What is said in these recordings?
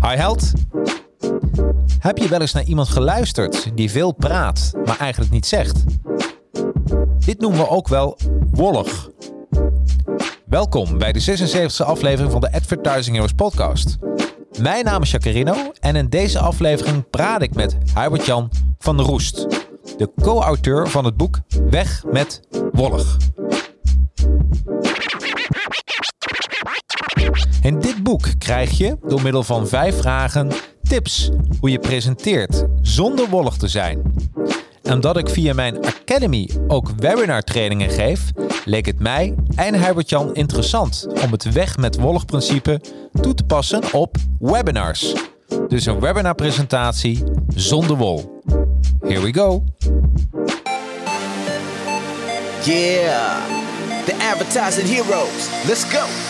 Hi held. Heb je wel eens naar iemand geluisterd die veel praat, maar eigenlijk niet zegt? Dit noemen we ook wel wollig. Welkom bij de 76e aflevering van de Advertising Heroes podcast. Mijn naam is Jacarino en in deze aflevering praat ik met Hubert-Jan van der Roest, de co-auteur van het boek Weg met Wollig. In dit boek krijg je, door middel van vijf vragen, tips hoe je presenteert zonder wollig te zijn. En omdat ik via mijn Academy ook webinar trainingen geef, leek het mij en Herbert-Jan interessant om het weg met wollig principe toe te passen op webinars. Dus een webinar presentatie zonder wol. Here we go. Yeah, the advertising heroes. Let's go.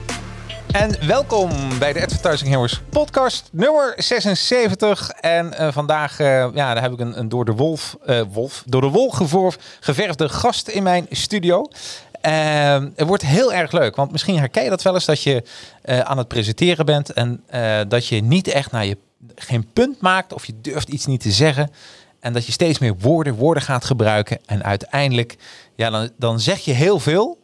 En welkom bij de Advertising Heroes podcast nummer 76. En uh, vandaag uh, ja, daar heb ik een, een door de wolf, uh, wolf, door de wol geverfde gast in mijn studio. het wordt heel erg leuk, want misschien herken je dat wel eens dat je aan het presenteren bent en dat je niet echt naar je geen punt maakt of je durft iets niet te zeggen. En dat je steeds meer woorden, woorden gaat gebruiken. En uiteindelijk, ja, dan, dan zeg je heel veel,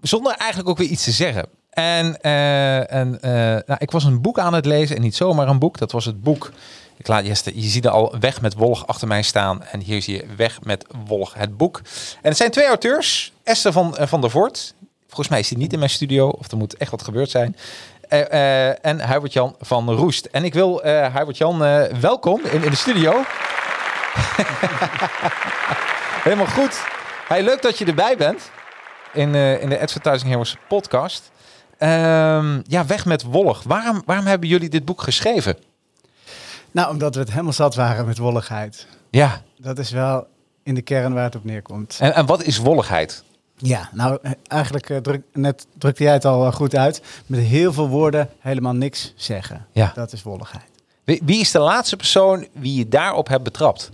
zonder eigenlijk ook weer iets te zeggen. En, uh, en uh, nou, ik was een boek aan het lezen en niet zomaar een boek. Dat was het boek. Ik laat je, je ziet er al Weg met Wollig achter mij staan. En hier zie je Weg met Wollig, het boek. En het zijn twee auteurs. Esther van, uh, van der Voort. Volgens mij is die niet in mijn studio. Of er moet echt wat gebeurd zijn. en Hubert-Jan van Roest. En ik wil Hubert-Jan welkom in, in de studio. Helemaal goed. Hey, leuk dat je erbij bent. In, in de Advertising Heroes podcast. Um, ja, weg met wollig. Waarom, waarom hebben jullie dit boek geschreven? Nou, omdat we het helemaal zat waren met wolligheid. Ja. Dat is wel in de kern waar het op neerkomt. En, en wat is wolligheid? Ja, nou eigenlijk uh, druk, net drukte jij het al uh, goed uit. Met heel veel woorden helemaal niks zeggen. Ja. Dat is wolligheid. Wie, wie is de laatste persoon wie je daarop hebt betrapt?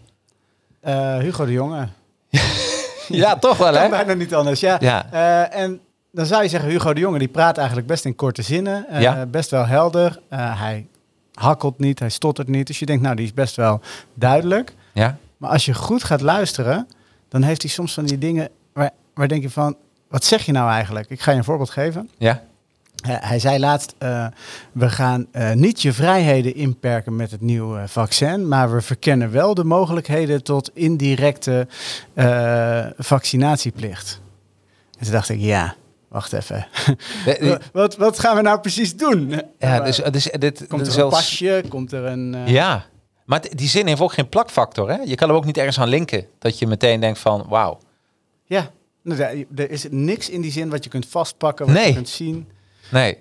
Uh, Hugo de Jonge. ja, toch wel hè? Bijna niet anders, ja. ja. en dan zou je zeggen, Hugo de Jonge die praat eigenlijk best in korte zinnen. Uh, ja. Best wel helder. Uh, hij hakkelt niet, hij stottert niet. Dus je denkt, nou, die is best wel duidelijk. Ja. Maar als je goed gaat luisteren, dan heeft hij soms van die dingen waar, waar denk je van, wat zeg je nou eigenlijk? Ik ga je een voorbeeld geven. Ja. Uh, hij zei laatst, we gaan niet je vrijheden inperken met het nieuwe vaccin, maar we verkennen wel de mogelijkheden tot indirecte vaccinatieplicht. En toen dacht ik, ja, wacht even. wat, wat gaan we nou precies doen? Ja, dus, dus dit, komt er zelfs... een pasje? Komt er een... Uh... Ja, maar die zin heeft ook geen plakfactor. Hè? Je kan er ook niet ergens aan linken. Dat je meteen denkt van, wauw. Ja, er is niks in die zin wat je kunt vastpakken, wat nee. je kunt zien. Nee.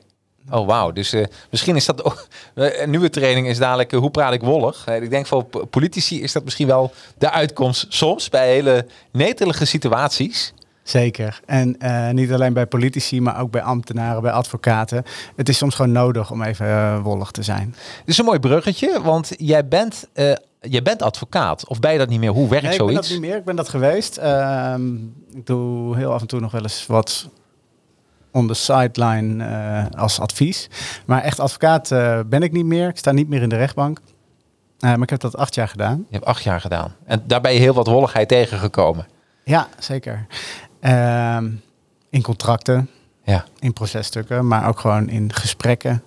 Oh, wauw. Dus uh, misschien is dat ook... Een nieuwe training is dadelijk, uh, hoe praat ik wollig? ik denk voor politici is dat misschien wel de uitkomst soms bij hele netelige situaties. Zeker. En uh, niet alleen bij politici, maar ook bij ambtenaren, bij advocaten. Het is soms gewoon nodig om even uh, wollig te zijn. Dit is een mooi bruggetje, want jij bent, uh, jij bent advocaat. Of ben je dat niet meer? Hoe werkt nee, zoiets? ik ben dat niet meer. Ik ben dat geweest. ik doe heel af en toe nog wel eens wat on the sideline als advies. Maar echt advocaat ben ik niet meer. Ik sta niet meer in de rechtbank. maar ik heb dat acht jaar gedaan. Je hebt acht jaar gedaan. En daar ben je heel wat wolligheid tegengekomen. Ja, zeker. Um, in contracten, ja. in processtukken, maar ook gewoon in gesprekken.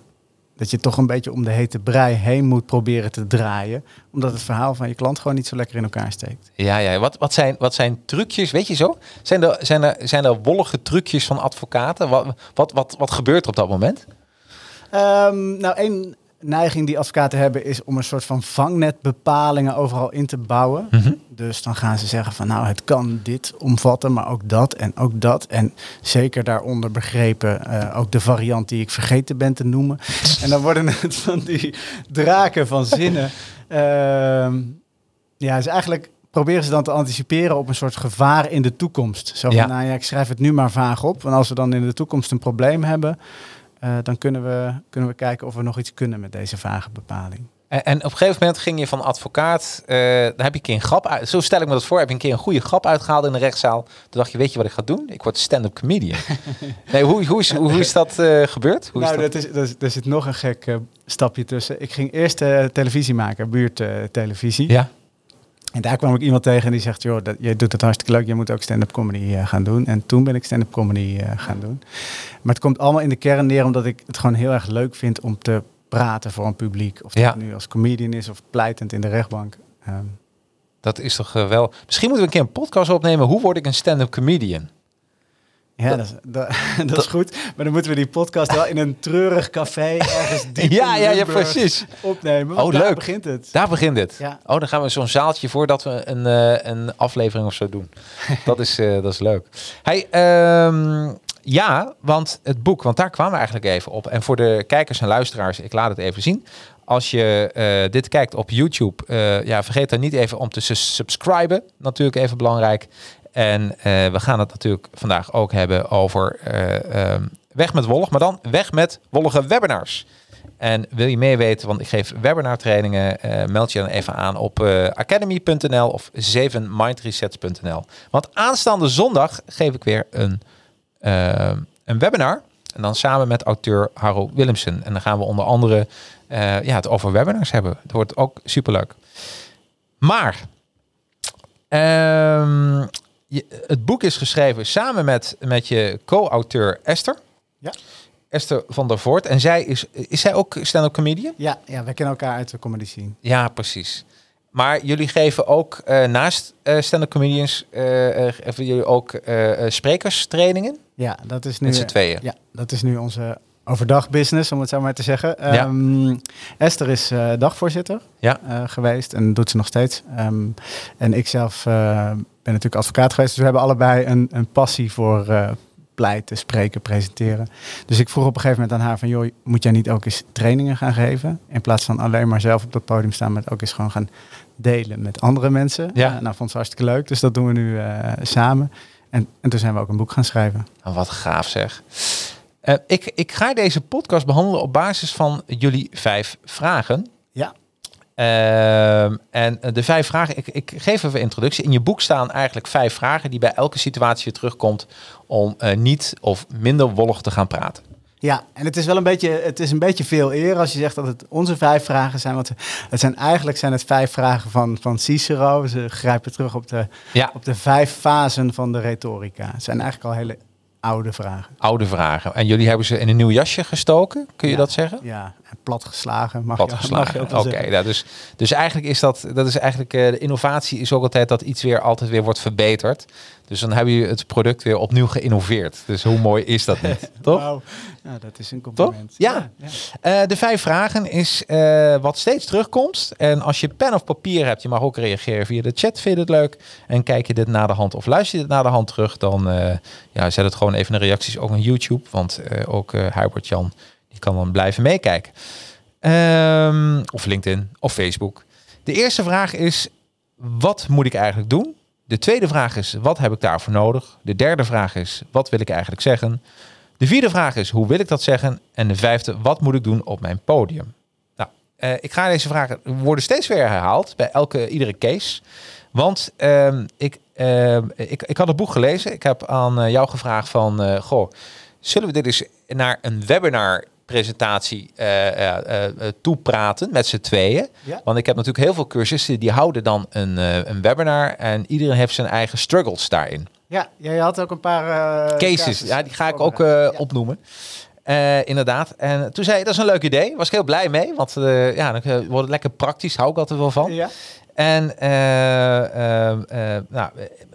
dat je toch een beetje om de hete brei heen moet proberen te draaien. Omdat het verhaal van je klant gewoon niet zo lekker in elkaar steekt. Ja, ja. Wat, wat, zijn, wat zijn trucjes, weet je zo? Zijn er, zijn er, zijn er wollige trucjes van advocaten? Wat, wat, wat, wat gebeurt er op dat moment? Ehm, nou, één neiging die advocaten hebben is om een soort van vangnetbepalingen overal in te bouwen. Mhm. Dus dan gaan ze zeggen van nou, het kan dit omvatten, maar ook dat en ook dat. En zeker daaronder begrepen eh, ook de variant die ik vergeten ben te noemen. en dan worden het van die draken van zinnen. Ehm, ja, dus eigenlijk proberen ze dan te anticiperen op een soort gevaar in de toekomst. Zo van, Ja. nou ja, ik schrijf het nu maar vaag op. Want als we dan in de toekomst een probleem hebben, eh, dan kunnen we, kunnen we kijken of we nog iets kunnen met deze vage bepaling. En, en op een gegeven moment ging je van advocaat, eh dan heb je een keer een grap uit. Zo stel ik me dat voor. Heb je een keer een goede grap uitgehaald in de rechtszaal. Toen dacht je, weet je wat ik ga doen? Ik word stand-up comedian. nee, hoe, hoe, is, hoe, hoe is dat eh, gebeurd? Hoe is nou, dat? dat is, dat is, er zit nog een gek eh, stapje tussen. Ik ging eerst televisie maken, buurttelevisie. Ja. En daar kwam ik iemand tegen en die zegt, joh, dat, jij doet het hartstikke leuk, je moet ook stand-up comedy gaan doen. En toen ben ik stand-up comedy gaan doen. Maar het komt allemaal in de kern neer omdat ik het gewoon heel erg leuk vind om te praten voor een publiek. Of dat Ja. nu als comedian is of pleitend in de rechtbank. Ehm, Dat is toch eh, wel... Misschien moeten we een keer een podcast opnemen. Hoe word ik een stand-up comedian? ja, dat, is, dat, dat is goed. Maar dan moeten we die podcast wel in een treurig café ergens diep Ja, in ja, ja, precies. opnemen. Oh, daar leuk. begint het. Daar begint het. Ja. Oh, dan gaan we zo'n zaaltje voordat we een, eh, een aflevering of zo doen. dat, is, eh, dat is leuk. Hey, ehm, ja, want het boek, want daar kwamen we eigenlijk even op. En voor de kijkers en luisteraars, ik laat het even zien. Als je eh, dit kijkt op YouTube, eh, ja, vergeet dan niet even om te subscriben. Natuurlijk even belangrijk. En eh, we gaan het natuurlijk vandaag ook hebben over eh, ehm, weg met wollig, maar dan weg met wollige webinars. En wil je meer weten, want ik geef webinar trainingen, eh, meld je dan even aan op academy.nl of 7mindresets.nl. Want aanstaande zondag geef ik weer een, een webinar. En dan samen met auteur Harro Willemsen. En dan gaan we onder andere eh, ja, het over webinars hebben. Het wordt ook superleuk. Maar ehm, je, het boek is geschreven samen met, met je co-auteur Esther. Ja. Esther van der Voort. En zij is, is zij ook stand-up comedian? Ja, ja, wij kennen elkaar uit de comedy scene. Ja, precies. Maar jullie geven ook eh, naast eh stand-up comedians, geven jullie ook sprekerstrainingen Ja, dat is nu. met z'n tweeën. Ja, dat is nu onze overdag business, om het zo maar te zeggen. Ja. Ehm, Esther is dagvoorzitter Ja. geweest en doet ze nog steeds. Ehm, en ik zelf ben natuurlijk advocaat geweest. Dus we hebben allebei een, een passie voor pleiten, spreken, presenteren. Dus ik vroeg op een gegeven moment aan haar van... joh, moet jij niet ook eens trainingen gaan geven? In plaats van alleen maar zelf op dat podium staan... maar het ook eens gewoon gaan delen met andere mensen. Ja. Eh, nou, vond ze hartstikke leuk. Dus dat doen we nu eh, samen. En, en toen zijn we ook een boek gaan schrijven. Nou, wat gaaf zeg. Eh, ik, ik ga deze podcast behandelen op basis van jullie vijf vragen. Ehm, en eh, de vijf vragen, ik, ik geef even een introductie. In je boek staan eigenlijk vijf vragen die bij elke situatie weer terugkomt om eh, niet of minder wollig te gaan praten. Ja, en het is wel een beetje, het is een beetje veel eer als je zegt dat het onze vijf vragen zijn. Want het zijn eigenlijk zijn het vijf vragen van, van Cicero. Ze grijpen terug op de, Ja, op de vijf fasen van de retorica. Het zijn eigenlijk al hele oude vragen. oude vragen. En jullie hebben ze in een nieuw jasje gestoken, kun je Ja. dat zeggen? Ja, platgeslagen mag Plat je, mag je geslagen. ook Oké, zeggen. ja, dus, dus eigenlijk is dat, dat is eigenlijk, eh, de innovatie is ook altijd dat iets weer altijd weer wordt verbeterd. Dus dan hebben jullie het product weer opnieuw geïnnoveerd. Dus hoe mooi is dat niet, toch? Ja, dat is een compliment. Ja. ja. Eh, de vijf vragen is eh, wat steeds terugkomt. En als je pen of papier hebt, je mag ook reageren via de chat. Vind je het leuk? En kijk je dit na de hand of luister je dit na de hand terug, dan ja, zet het gewoon even in de reacties ook op YouTube. Want ook Hubert Jan die kan dan blijven meekijken. Ehm, of LinkedIn of Facebook. De eerste vraag is: wat moet ik eigenlijk doen? De tweede vraag is: wat heb ik daarvoor nodig? De derde vraag is: wat wil ik eigenlijk zeggen? De vierde vraag is: hoe wil ik dat zeggen? En de vijfde: wat moet ik doen op mijn podium? Nou, eh, ik ga deze vragen worden steeds weer herhaald bij elke iedere case. Want ehm, ik, ehm, ik, ik had het boek gelezen. Ik heb aan eh, jou gevraagd van, eh, goh, zullen we dit eens naar een webinar presentatie eh, toepraten met z'n tweeën? Ja. Want ik heb natuurlijk heel veel cursussen die houden dan een, een webinar en iedereen heeft zijn eigen struggles daarin. Ja, jij had ook een paar... Cases, casus ja, die ga ik ook Ja. opnoemen. Inderdaad. En toen zei dat is een leuk idee. Was ik heel blij mee. Want ja, dan wordt het lekker praktisch. Hou ik altijd wel van. Ja. En nou,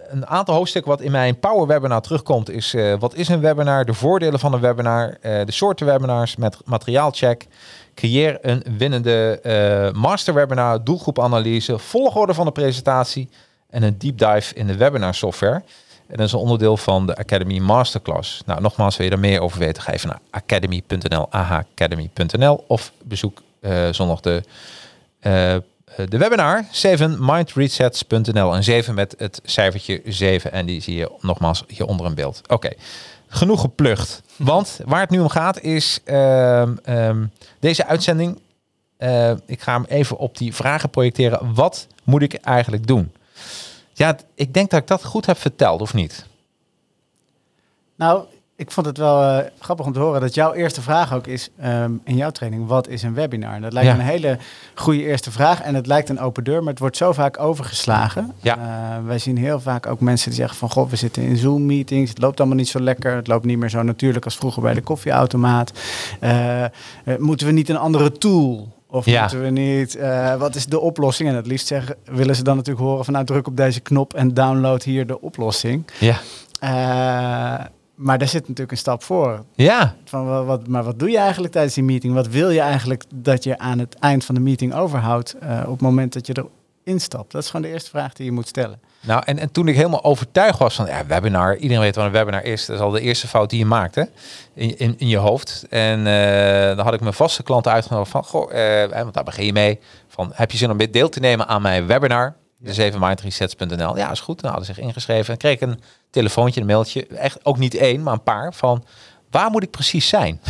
een aantal hoofdstukken wat in mijn Power Webinar terugkomt is... eh, wat is een webinar? De voordelen van een webinar. eh, de soorten webinars met materiaalcheck. Creëer een winnende eh master webinar. Doelgroepanalyse. Volgorde van de presentatie. En een deep dive in de webinar software. En dat is een onderdeel van de Academy Masterclass. Nou, nogmaals, wil je er meer over weten? Ga even naar academy.nl, ahacademy.nl of bezoek zondag de, de webinar 7mindresets.nl en 7 met het cijfertje 7 en die zie je nogmaals hieronder in beeld. Oké, genoeg geplucht. Want waar het nu om gaat is ehm, ehm, deze uitzending. eh, ik ga hem even op die vragen projecteren. Wat moet ik eigenlijk doen? Ja, ik denk dat ik dat goed heb verteld, of niet? Nou, ik vond het wel eh, grappig om te horen dat jouw eerste vraag ook is ehm, in jouw training: wat is een webinar? Dat lijkt Ja. me een hele goede eerste vraag en het lijkt een open deur, maar het wordt zo vaak overgeslagen. Ja. Eh, wij zien heel vaak ook mensen die zeggen van goh, we zitten in Zoom-meetings, het loopt allemaal niet zo lekker, het loopt niet meer zo natuurlijk als vroeger bij de koffieautomaat. Eh, moeten we niet een andere tool? Of Ja. moeten we niet, wat is de oplossing? En het liefst zeggen, willen ze dan natuurlijk horen van nou druk op deze knop en download hier de oplossing. Ja. Maar daar zit natuurlijk een stap voor. Ja, Van, wa- wat, maar wat doe je eigenlijk tijdens die meeting? Wat wil je eigenlijk dat je aan het eind van de meeting overhoudt eh, op het moment dat je erin stapt? Dat is gewoon de eerste vraag die je moet stellen. Nou, en, en toen ik helemaal overtuigd was van ja, webinar, iedereen weet wat een webinar is. Dat is al de eerste fout die je maakt hè? In, in, in je hoofd. En eh, dan had ik mijn vaste klanten uitgenodigd van, goh, eh, want daar begin je mee. Van, heb je zin om deel te nemen aan mijn webinar? De 7mindresets.nl. Ja, is goed. Nou, hadden zich ingeschreven. En kreeg ik een telefoontje, een mailtje. Echt ook niet één, maar een paar. Van, waar moet ik precies zijn?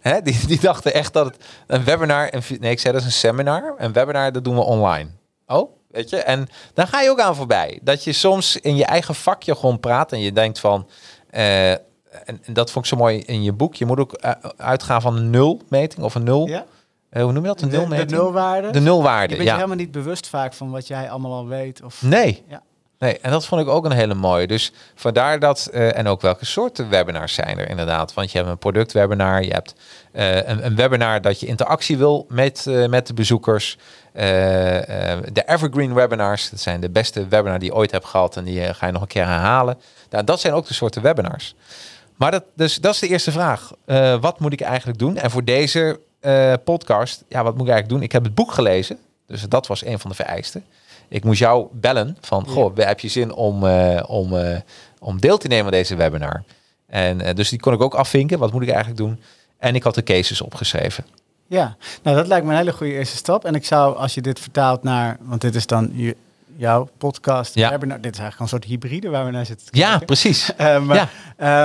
Hè, die, die dachten echt dat het een webinar... En, nee, ik zei dat is een seminar. Een webinar, dat doen we online. Oh, weet je? En dan ga je ook aan voorbij. Dat je soms in je eigen vakje gewoon praat en je denkt van... eh, en, en dat vond ik zo mooi in je boek. Je moet ook eh, uitgaan van een nulmeting of een nul. Ja? Eh, hoe noem je dat? Een De, de nulmeting? nulwaarde. De je nulwaarde, bent je ja. helemaal niet bewust vaak van wat jij allemaal al weet. Of... Nee. Ja. Nee, en dat vond ik ook een hele mooie. Dus vandaar dat, eh, en ook welke soorten webinars zijn er inderdaad. Want je hebt een productwebinar, je hebt eh, een, een webinar dat je interactie wil met, met de bezoekers. De evergreen webinars, dat zijn de beste webinar die je ooit hebt gehad en die ga je nog een keer herhalen. Nou, dat zijn ook de soorten webinars. Maar dat, dus, dat is de eerste vraag. Wat moet ik eigenlijk doen? En voor deze eh, podcast, ja, wat moet ik eigenlijk doen? Ik heb het boek gelezen, dus dat was een van de vereisten. Ik moest jou bellen van, goh, heb je zin om, eh, om, eh, om deel te nemen aan deze webinar? En dus die kon ik ook afvinken. Wat moet ik eigenlijk doen? En ik had de cases opgeschreven. Ja, nou dat lijkt me een hele goede eerste stap. En ik zou, als je dit vertaalt naar, want dit is dan je, jouw podcast, Ja. webinar, dit is eigenlijk een soort hybride waar we naar zitten te Ja, precies. Maar, Ja.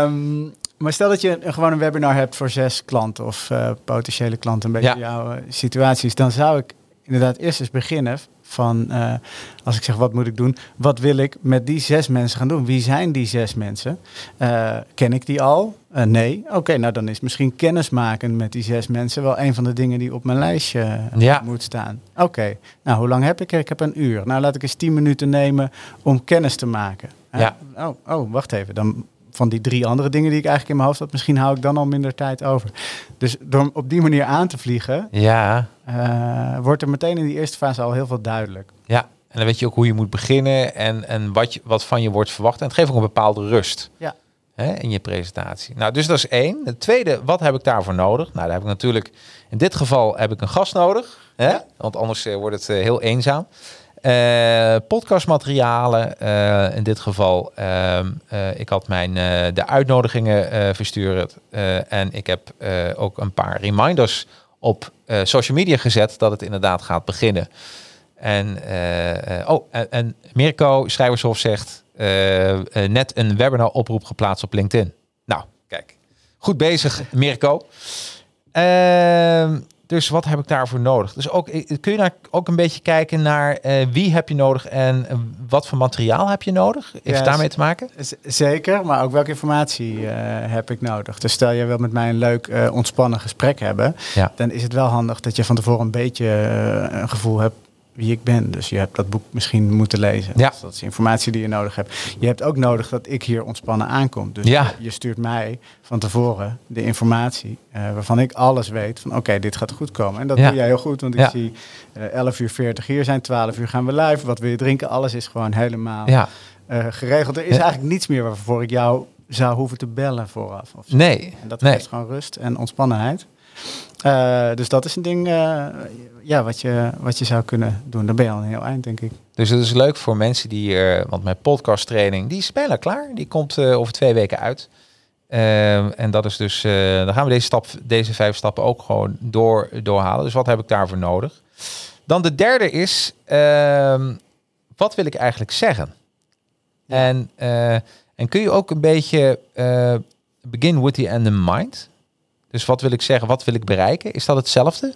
ehm, maar stel dat je een, gewoon een webinar hebt voor zes klanten of eh, potentiële klanten, een beetje Ja. jouw eh, situaties, dan zou ik inderdaad eerst eens beginnen van, eh, als ik zeg wat moet ik doen, wat wil ik met die zes mensen gaan doen? Wie zijn die zes mensen? Ken ik die al? Nee. Oké, nou dan is misschien kennismaken met die zes mensen wel een van de dingen die op mijn lijstje Ja. moet staan. Oké, nou hoe lang heb ik er? Ik heb een uur. Nou laat ik eens tien minuten nemen om kennis te maken. Ja. oh, oh, wacht even. Dan van die drie andere dingen die ik eigenlijk in mijn hoofd had, misschien hou ik dan al minder tijd over. Dus door op die manier aan te vliegen, Ja, eh, wordt er meteen in die eerste fase al heel veel duidelijk. ja. En dan weet je ook hoe je moet beginnen en, en wat, je, wat van je wordt verwacht. En het geeft ook een bepaalde rust Ja. hè, in je presentatie. Nou, dus dat is één. Het tweede, wat heb ik daarvoor nodig? Nou, daar heb ik natuurlijk, in dit geval heb ik een gast nodig. Hè? Ja. Want anders eh, wordt het eh, heel eenzaam. Eh, podcastmaterialen, eh, in dit geval, ehm, eh, ik had mijn, de uitnodigingen verstuurd. en ik heb ook een paar reminders op social media gezet dat het inderdaad gaat beginnen. En, oh, en, Mirko Schrijvershof zegt net een webinar oproep geplaatst op LinkedIn. Nou, kijk. Goed bezig, Mirko. Ehm, dus wat heb ik daarvoor nodig? Dus ook, eh, kun je daar ook een beetje kijken naar eh, wie heb je nodig en eh, wat voor materiaal heb je nodig? Heeft Ja, daarmee te maken? Zeker, maar ook welke informatie heb ik nodig? Dus stel je wil met mij een leuk ontspannen gesprek hebben, Ja. dan is het wel handig dat je van tevoren een beetje een gevoel hebt wie ik ben. Dus je hebt dat boek misschien moeten lezen. Ja. Dus dat is informatie die je nodig hebt. Je hebt ook nodig dat ik hier ontspannen aankom. Dus Ja. je stuurt mij van tevoren de informatie eh, waarvan ik alles weet van oké, dit gaat goed komen. En dat Ja. doe jij heel goed, want ik zie eh 11 uur 40 hier zijn, 12 uur gaan we live. Wat wil je drinken? Alles is gewoon helemaal eh, geregeld. Er is eigenlijk niets meer waarvoor ik jou zou hoeven te bellen vooraf. Of zo. nee. En dat nee. geeft gewoon rust en ontspannenheid. Eh, dus dat is een ding eh, ja, wat, je, wat je zou kunnen doen. Dan ben je al een heel eind, denk ik. Dus het is leuk voor mensen die, eh, want mijn podcast training, die is bijna klaar. Die komt over twee weken uit. En dat is dus, dan gaan we deze, stap, deze vijf stappen ook gewoon door, doorhalen. Dus wat heb ik daarvoor nodig? Dan de derde is, ehm, wat wil ik eigenlijk zeggen? En, en kun je ook een beetje begin with the end in mind? Dus wat wil ik zeggen, wat wil ik bereiken? Is dat hetzelfde?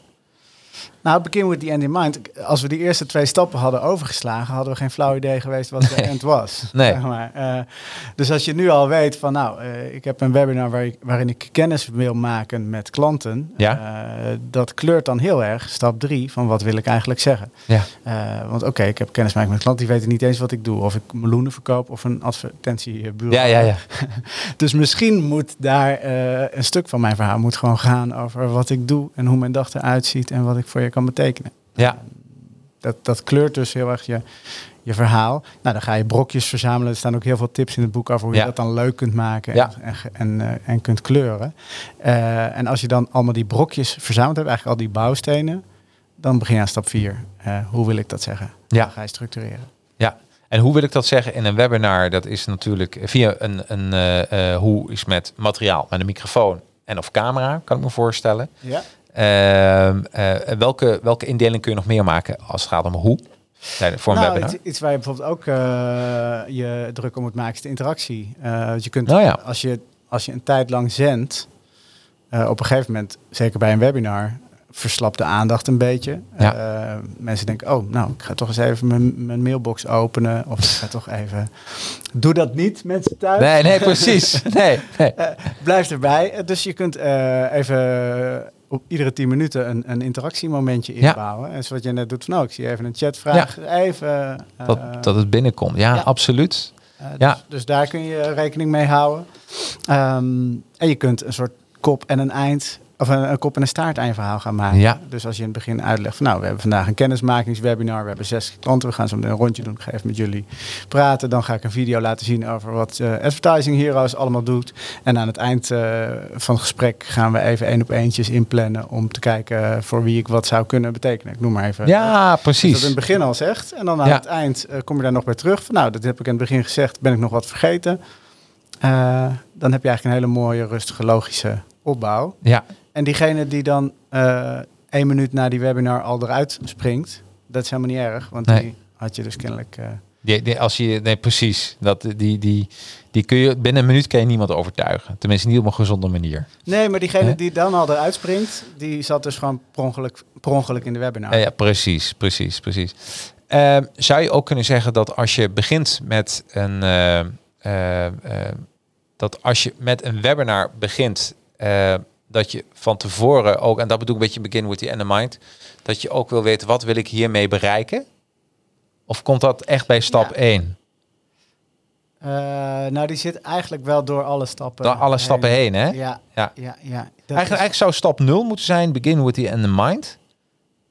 Nou, begin with the end in mind. Als we die eerste twee stappen hadden overgeslagen, hadden we geen flauw idee geweest wat de end was. Nee. Zeg maar. Eh, dus als je nu al weet van, nou, eh, ik heb een webinar waar ik, waarin ik kennis wil maken met klanten. Ja. eh, dat kleurt dan heel erg stap drie van wat wil ik eigenlijk zeggen. Ja. Want oké, ik heb kennis maken met klanten, die weten niet eens wat ik doe. Of ik meloenen verkoop of een advertentiebureau. Ja, ja, ja. Dus misschien moet daar een stuk van mijn verhaal moet gewoon gaan over wat ik doe en hoe mijn dag eruit ziet en wat ik voor je kan betekenen. Ja, Dat, dat kleurt dus heel erg je, je verhaal. Nou, dan ga je brokjes verzamelen. Er staan ook heel veel tips in het boek over hoe Ja. je dat dan leuk kunt maken Ja. en, en, en, eh, en kunt kleuren. Eh, en als je dan allemaal die brokjes verzameld hebt, eigenlijk al die bouwstenen, dan begin je aan stap 4. hoe wil ik dat zeggen? Ja. Dan ga je structureren. Ja, en hoe wil ik dat zeggen in een webinar? Dat is natuurlijk via een, een eh, eh, hoe is met materiaal, met een microfoon en of camera, kan ik me voorstellen. Ja. Ehm, eh, welke, welke indeling kun je nog meer maken als het gaat om hoe? Voor een nou, webinar. iets, iets waar je bijvoorbeeld ook eh, je druk om moet maken is de interactie. Eh, je kunt, Nou ja. als, je, als je een tijd lang zendt, op een gegeven moment, zeker bij een webinar, verslapt de aandacht een beetje. Ja. Mensen denken, oh, nou, ik ga toch eens even mijn, mijn mailbox openen. Of ik ga toch even... Doe dat niet, mensen thuis. Nee, nee, precies. Nee, nee. Blijf erbij. Dus je kunt even op iedere tien minuten een, een interactiemomentje Ja. inbouwen. En zoals je net doet van, nou, ik zie even een chatvraag. Even... eh, Dat, dat het binnenkomt. Ja, ja. absoluut. eh, dus, ja. dus daar kun je rekening mee houden. Ehm, en je kunt een soort kop en een eind... Of een, een kop en een staart aan je verhaal gaan maken. Ja. Dus als je in het begin uitlegt van nou, we hebben vandaag een kennismakingswebinar. We hebben zes klanten. We gaan zo een rondje doen. Ik ga even met jullie praten. Dan ga ik een video laten zien over wat eh, Advertising Heroes allemaal doet. En aan het eind eh, van het gesprek gaan we even één op eentjes inplannen. Om te kijken voor wie ik wat zou kunnen betekenen. Ik noem maar even. Ja, dat precies. in het begin al zegt. En dan aan Ja. het eind eh, kom je daar nog bij terug. Van, nou, dat heb ik in het begin gezegd. Ben ik nog wat vergeten? Eh, dan heb je eigenlijk een hele mooie, rustige, logische opbouw. Ja, En diegene die dan eh één minuut na die webinar al eruit springt, dat is helemaal niet erg. Want Nee. die had je dus kennelijk... eh, die, die, als je, nee, precies. Dat, die, die, die kun je, binnen een minuut kan je niemand overtuigen. Tenminste, niet op een gezonde manier. Nee, maar diegene die dan al eruit springt, die zat dus gewoon per ongeluk, per ongeluk in de webinar. Ja, ja, precies, precies, precies. Ehm, zou je ook kunnen zeggen dat als je begint met een eh, dat als je met een webinar begint, dat je van tevoren ook, en dat bedoel ik een beetje begin with the end in mind, dat je ook wil weten wat wil ik hiermee bereiken? Of komt dat echt bij stap Ja. 1? Eh, nou, die zit eigenlijk wel door alle stappen Door alle stappen heen, hè? Ja, Ja. ja, Eigenlijk, is- eigenlijk zou stap 0 moeten zijn, begin with the end in mind.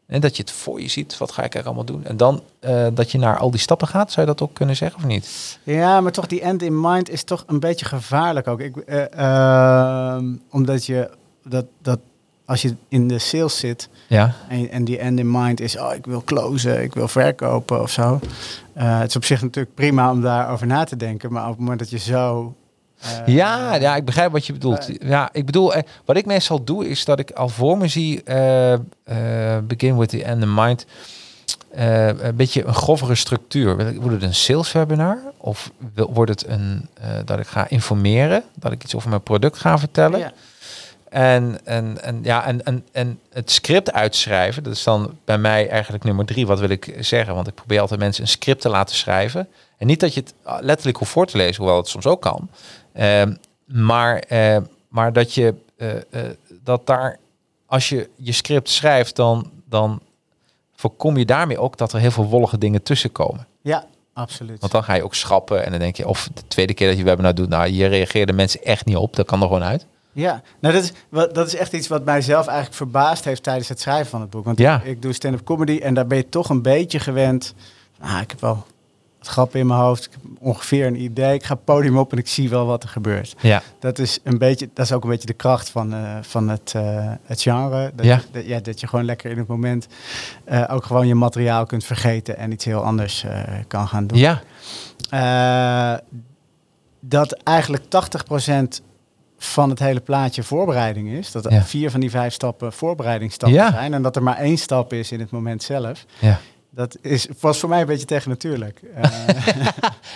En dat je het voor je ziet, wat ga ik er allemaal doen? En dan eh, dat je naar al die stappen gaat, zou je dat ook kunnen zeggen of niet? Ja, maar toch die end in mind is toch een beetje gevaarlijk ook. Ik, eh, ehm, omdat je dat, dat als je in de sales zit Ja, en, en die end in mind is, oh ik wil closen, ik wil verkopen of zo. Eh, het is op zich natuurlijk prima om daarover na te denken, maar op het moment dat je zo. eh, ja, ja, ik begrijp wat je bedoelt. Ja, ik bedoel, eh, wat ik meestal doe is dat ik al voor me zie, eh, eh, begin with the end in mind, eh, een beetje een grovere structuur. Wil ik- Wordt het een sales webinar? Of wil- wordt het een, eh, dat ik ga informeren, dat ik iets over mijn product ga vertellen? Ja. En, en, en, ja, en, en, en het script uitschrijven, dat is dan bij mij eigenlijk nummer drie. Wat wil ik zeggen? Want ik probeer altijd mensen een script te laten schrijven. En niet dat je het ah, letterlijk hoeft voor te lezen, hoewel het soms ook kan. Ehm, maar, eh, maar dat je eh, eh, dat daar, als je je script schrijft, dan, dan voorkom je daarmee ook dat er heel veel wollige dingen tussenkomen. Ja, absoluut. Want dan ga je ook schrappen en dan denk je, of de tweede keer dat je webinar doet, nou, hier reageerden mensen echt niet op. Dat kan er gewoon uit. Ja, nou dat is, wat, dat is echt iets wat mijzelf eigenlijk verbaasd heeft tijdens het schrijven van het boek. Want Ja. ik, ik doe stand-up comedy en daar ben je toch een beetje gewend. Ah, ik heb wel wat grappen in mijn hoofd. Ik heb ongeveer een idee. Ik ga het podium op en ik zie wel wat er gebeurt. Ja. Dat is, een beetje, dat is ook een beetje de kracht van, eh, van het, eh, het genre. Dat, Ja. je, dat, ja, dat je gewoon lekker in het moment eh, ook gewoon je materiaal kunt vergeten en iets heel anders kan gaan doen. Ja. Dat eigenlijk 80% van het hele plaatje voorbereiding is. Dat er Ja. vier van die vijf stappen voorbereidingsstappen Ja. zijn. En dat er maar één stap is in het moment zelf. ja. Dat is, was voor mij een beetje tegen natuurlijk. Eh,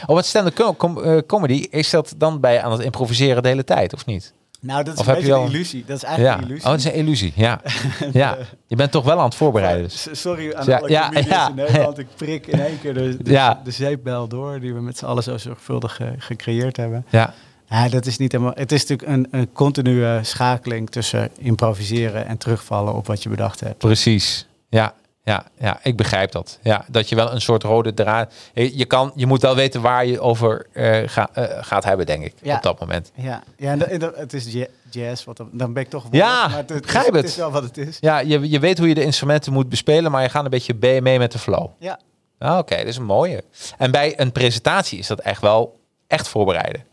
Oh, wat stand-up com- com- eh, comedy, is dat dan bij aan het improviseren de hele tijd, of niet? nou, dat is Of een heb beetje je een al- illusie. Dat is eigenlijk Oh, een illusie. het is een illusie. Ja. ja. Je bent toch wel aan het voorbereiden. Dus. Sorry aan Ja, alle ja, ja. in Nederland. Ik prik in één keer de, de zeepbel door... die we met z'n allen zo zorgvuldig eh, gecreëerd hebben. Ja. Ja, dat is niet helemaal. Het is natuurlijk een, een continue schakeling tussen improviseren en terugvallen op wat je bedacht hebt. Precies. Ja, ja, ja, ik begrijp dat. Ja, dat je wel een soort rode draad. Je, kan, je moet wel weten waar je over eh, ga, eh, gaat hebben, denk ik, Ja. op dat moment. Ja, ja en, het is ja- jazz, wat dan, ben ik toch. Ja, wollig, maar het, het, begrijp is, het. het is wel wat het is. Ja, je, je weet hoe je de instrumenten moet bespelen, maar je gaat een beetje be- mee met de flow. Ja, Ah, Oké, dat is een mooie. En bij een presentatie is dat echt wel echt voorbereiden.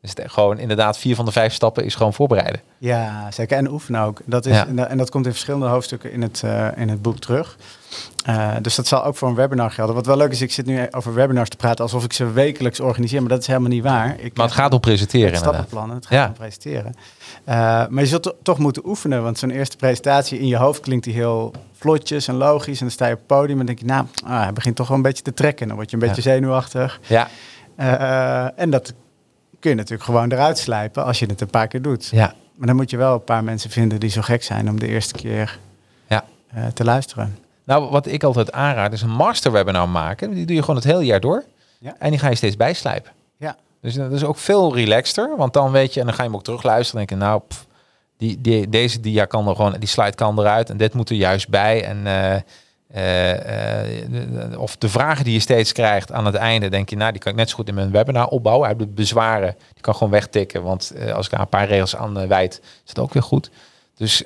Dus gewoon inderdaad, vier van de vijf stappen is gewoon voorbereiden. ja, zeker. En oefenen ook. Dat is, Ja. en, dat, komt in verschillende hoofdstukken in het, eh, in het boek terug. Eh, dus dat zal ook voor een webinar gelden. Wat wel leuk is, ik zit nu over webinars te praten alsof ik ze wekelijks organiseer, maar dat is helemaal niet waar. Ik, Maar het gaat om presenteren Het stappenplannen, het gaat Ja. om presenteren. Eh, maar je zult to- toch moeten oefenen, want zo'n eerste presentatie in je hoofd klinkt die heel vlotjes en logisch. En dan sta je op het podium en denk je, nou, ah, hij begint toch wel een beetje te trekken. Dan word je een beetje zenuwachtig. Ja, en dat kun je natuurlijk gewoon eruit slijpen als je het een paar keer doet. ja, Maar dan moet je wel een paar mensen vinden die zo gek zijn om de eerste keer ja. eh, te luisteren. Nou, wat ik altijd aanraad is een master webinar maken. Die doe je gewoon het hele jaar door. Ja. En die ga je steeds bijslijpen. Ja. Dus dat is ook veel relaxter. Want dan weet je, en dan ga je hem ook terugluisteren. En denk je, nou, pff, die, die, deze dia kan er gewoon, die slide kan eruit. En dit moet er juist bij. En, eh, eh, eh, de- of de vragen die je steeds krijgt aan het einde, denk je, nou, die kan ik net zo goed in mijn webinar opbouwen. Hij heeft de bezwaren, die kan gewoon wegtikken. Want eh, als ik daar een paar regels aan eh, wijd, is het ook weer goed. Dus,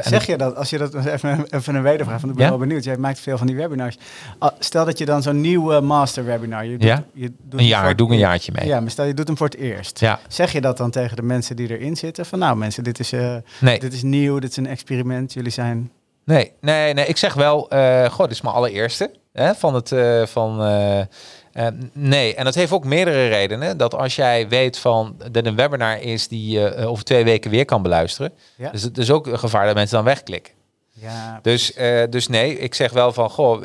Zeg je dat, als je dat even, even een wedervraag, want ik ben Ja? wel benieuwd. Jij maakt veel van die webinars. Ah, Stel dat je dan zo'n nieuwe master webinar, je doet, Ja? je doet een jaar, voor doe ik een jaartje mee. Ja, maar stel je doet hem voor het eerst. Ja. Zeg je dat dan tegen de mensen die erin zitten? Van nou mensen, dit is, Nee. dit is nieuw, dit is een experiment. Jullie zijn... Nee, nee, nee. Ik zeg wel, eh goh, dit is mijn allereerste hè, van het eh, van. eh, nee, en dat heeft ook meerdere redenen. Dat als jij weet van dat een webinar is die je over twee weken weer kan beluisteren, Ja. dus het is ook een gevaar dat mensen dan wegklikken. Ja, Dus, dus nee, ik zeg wel van, goh,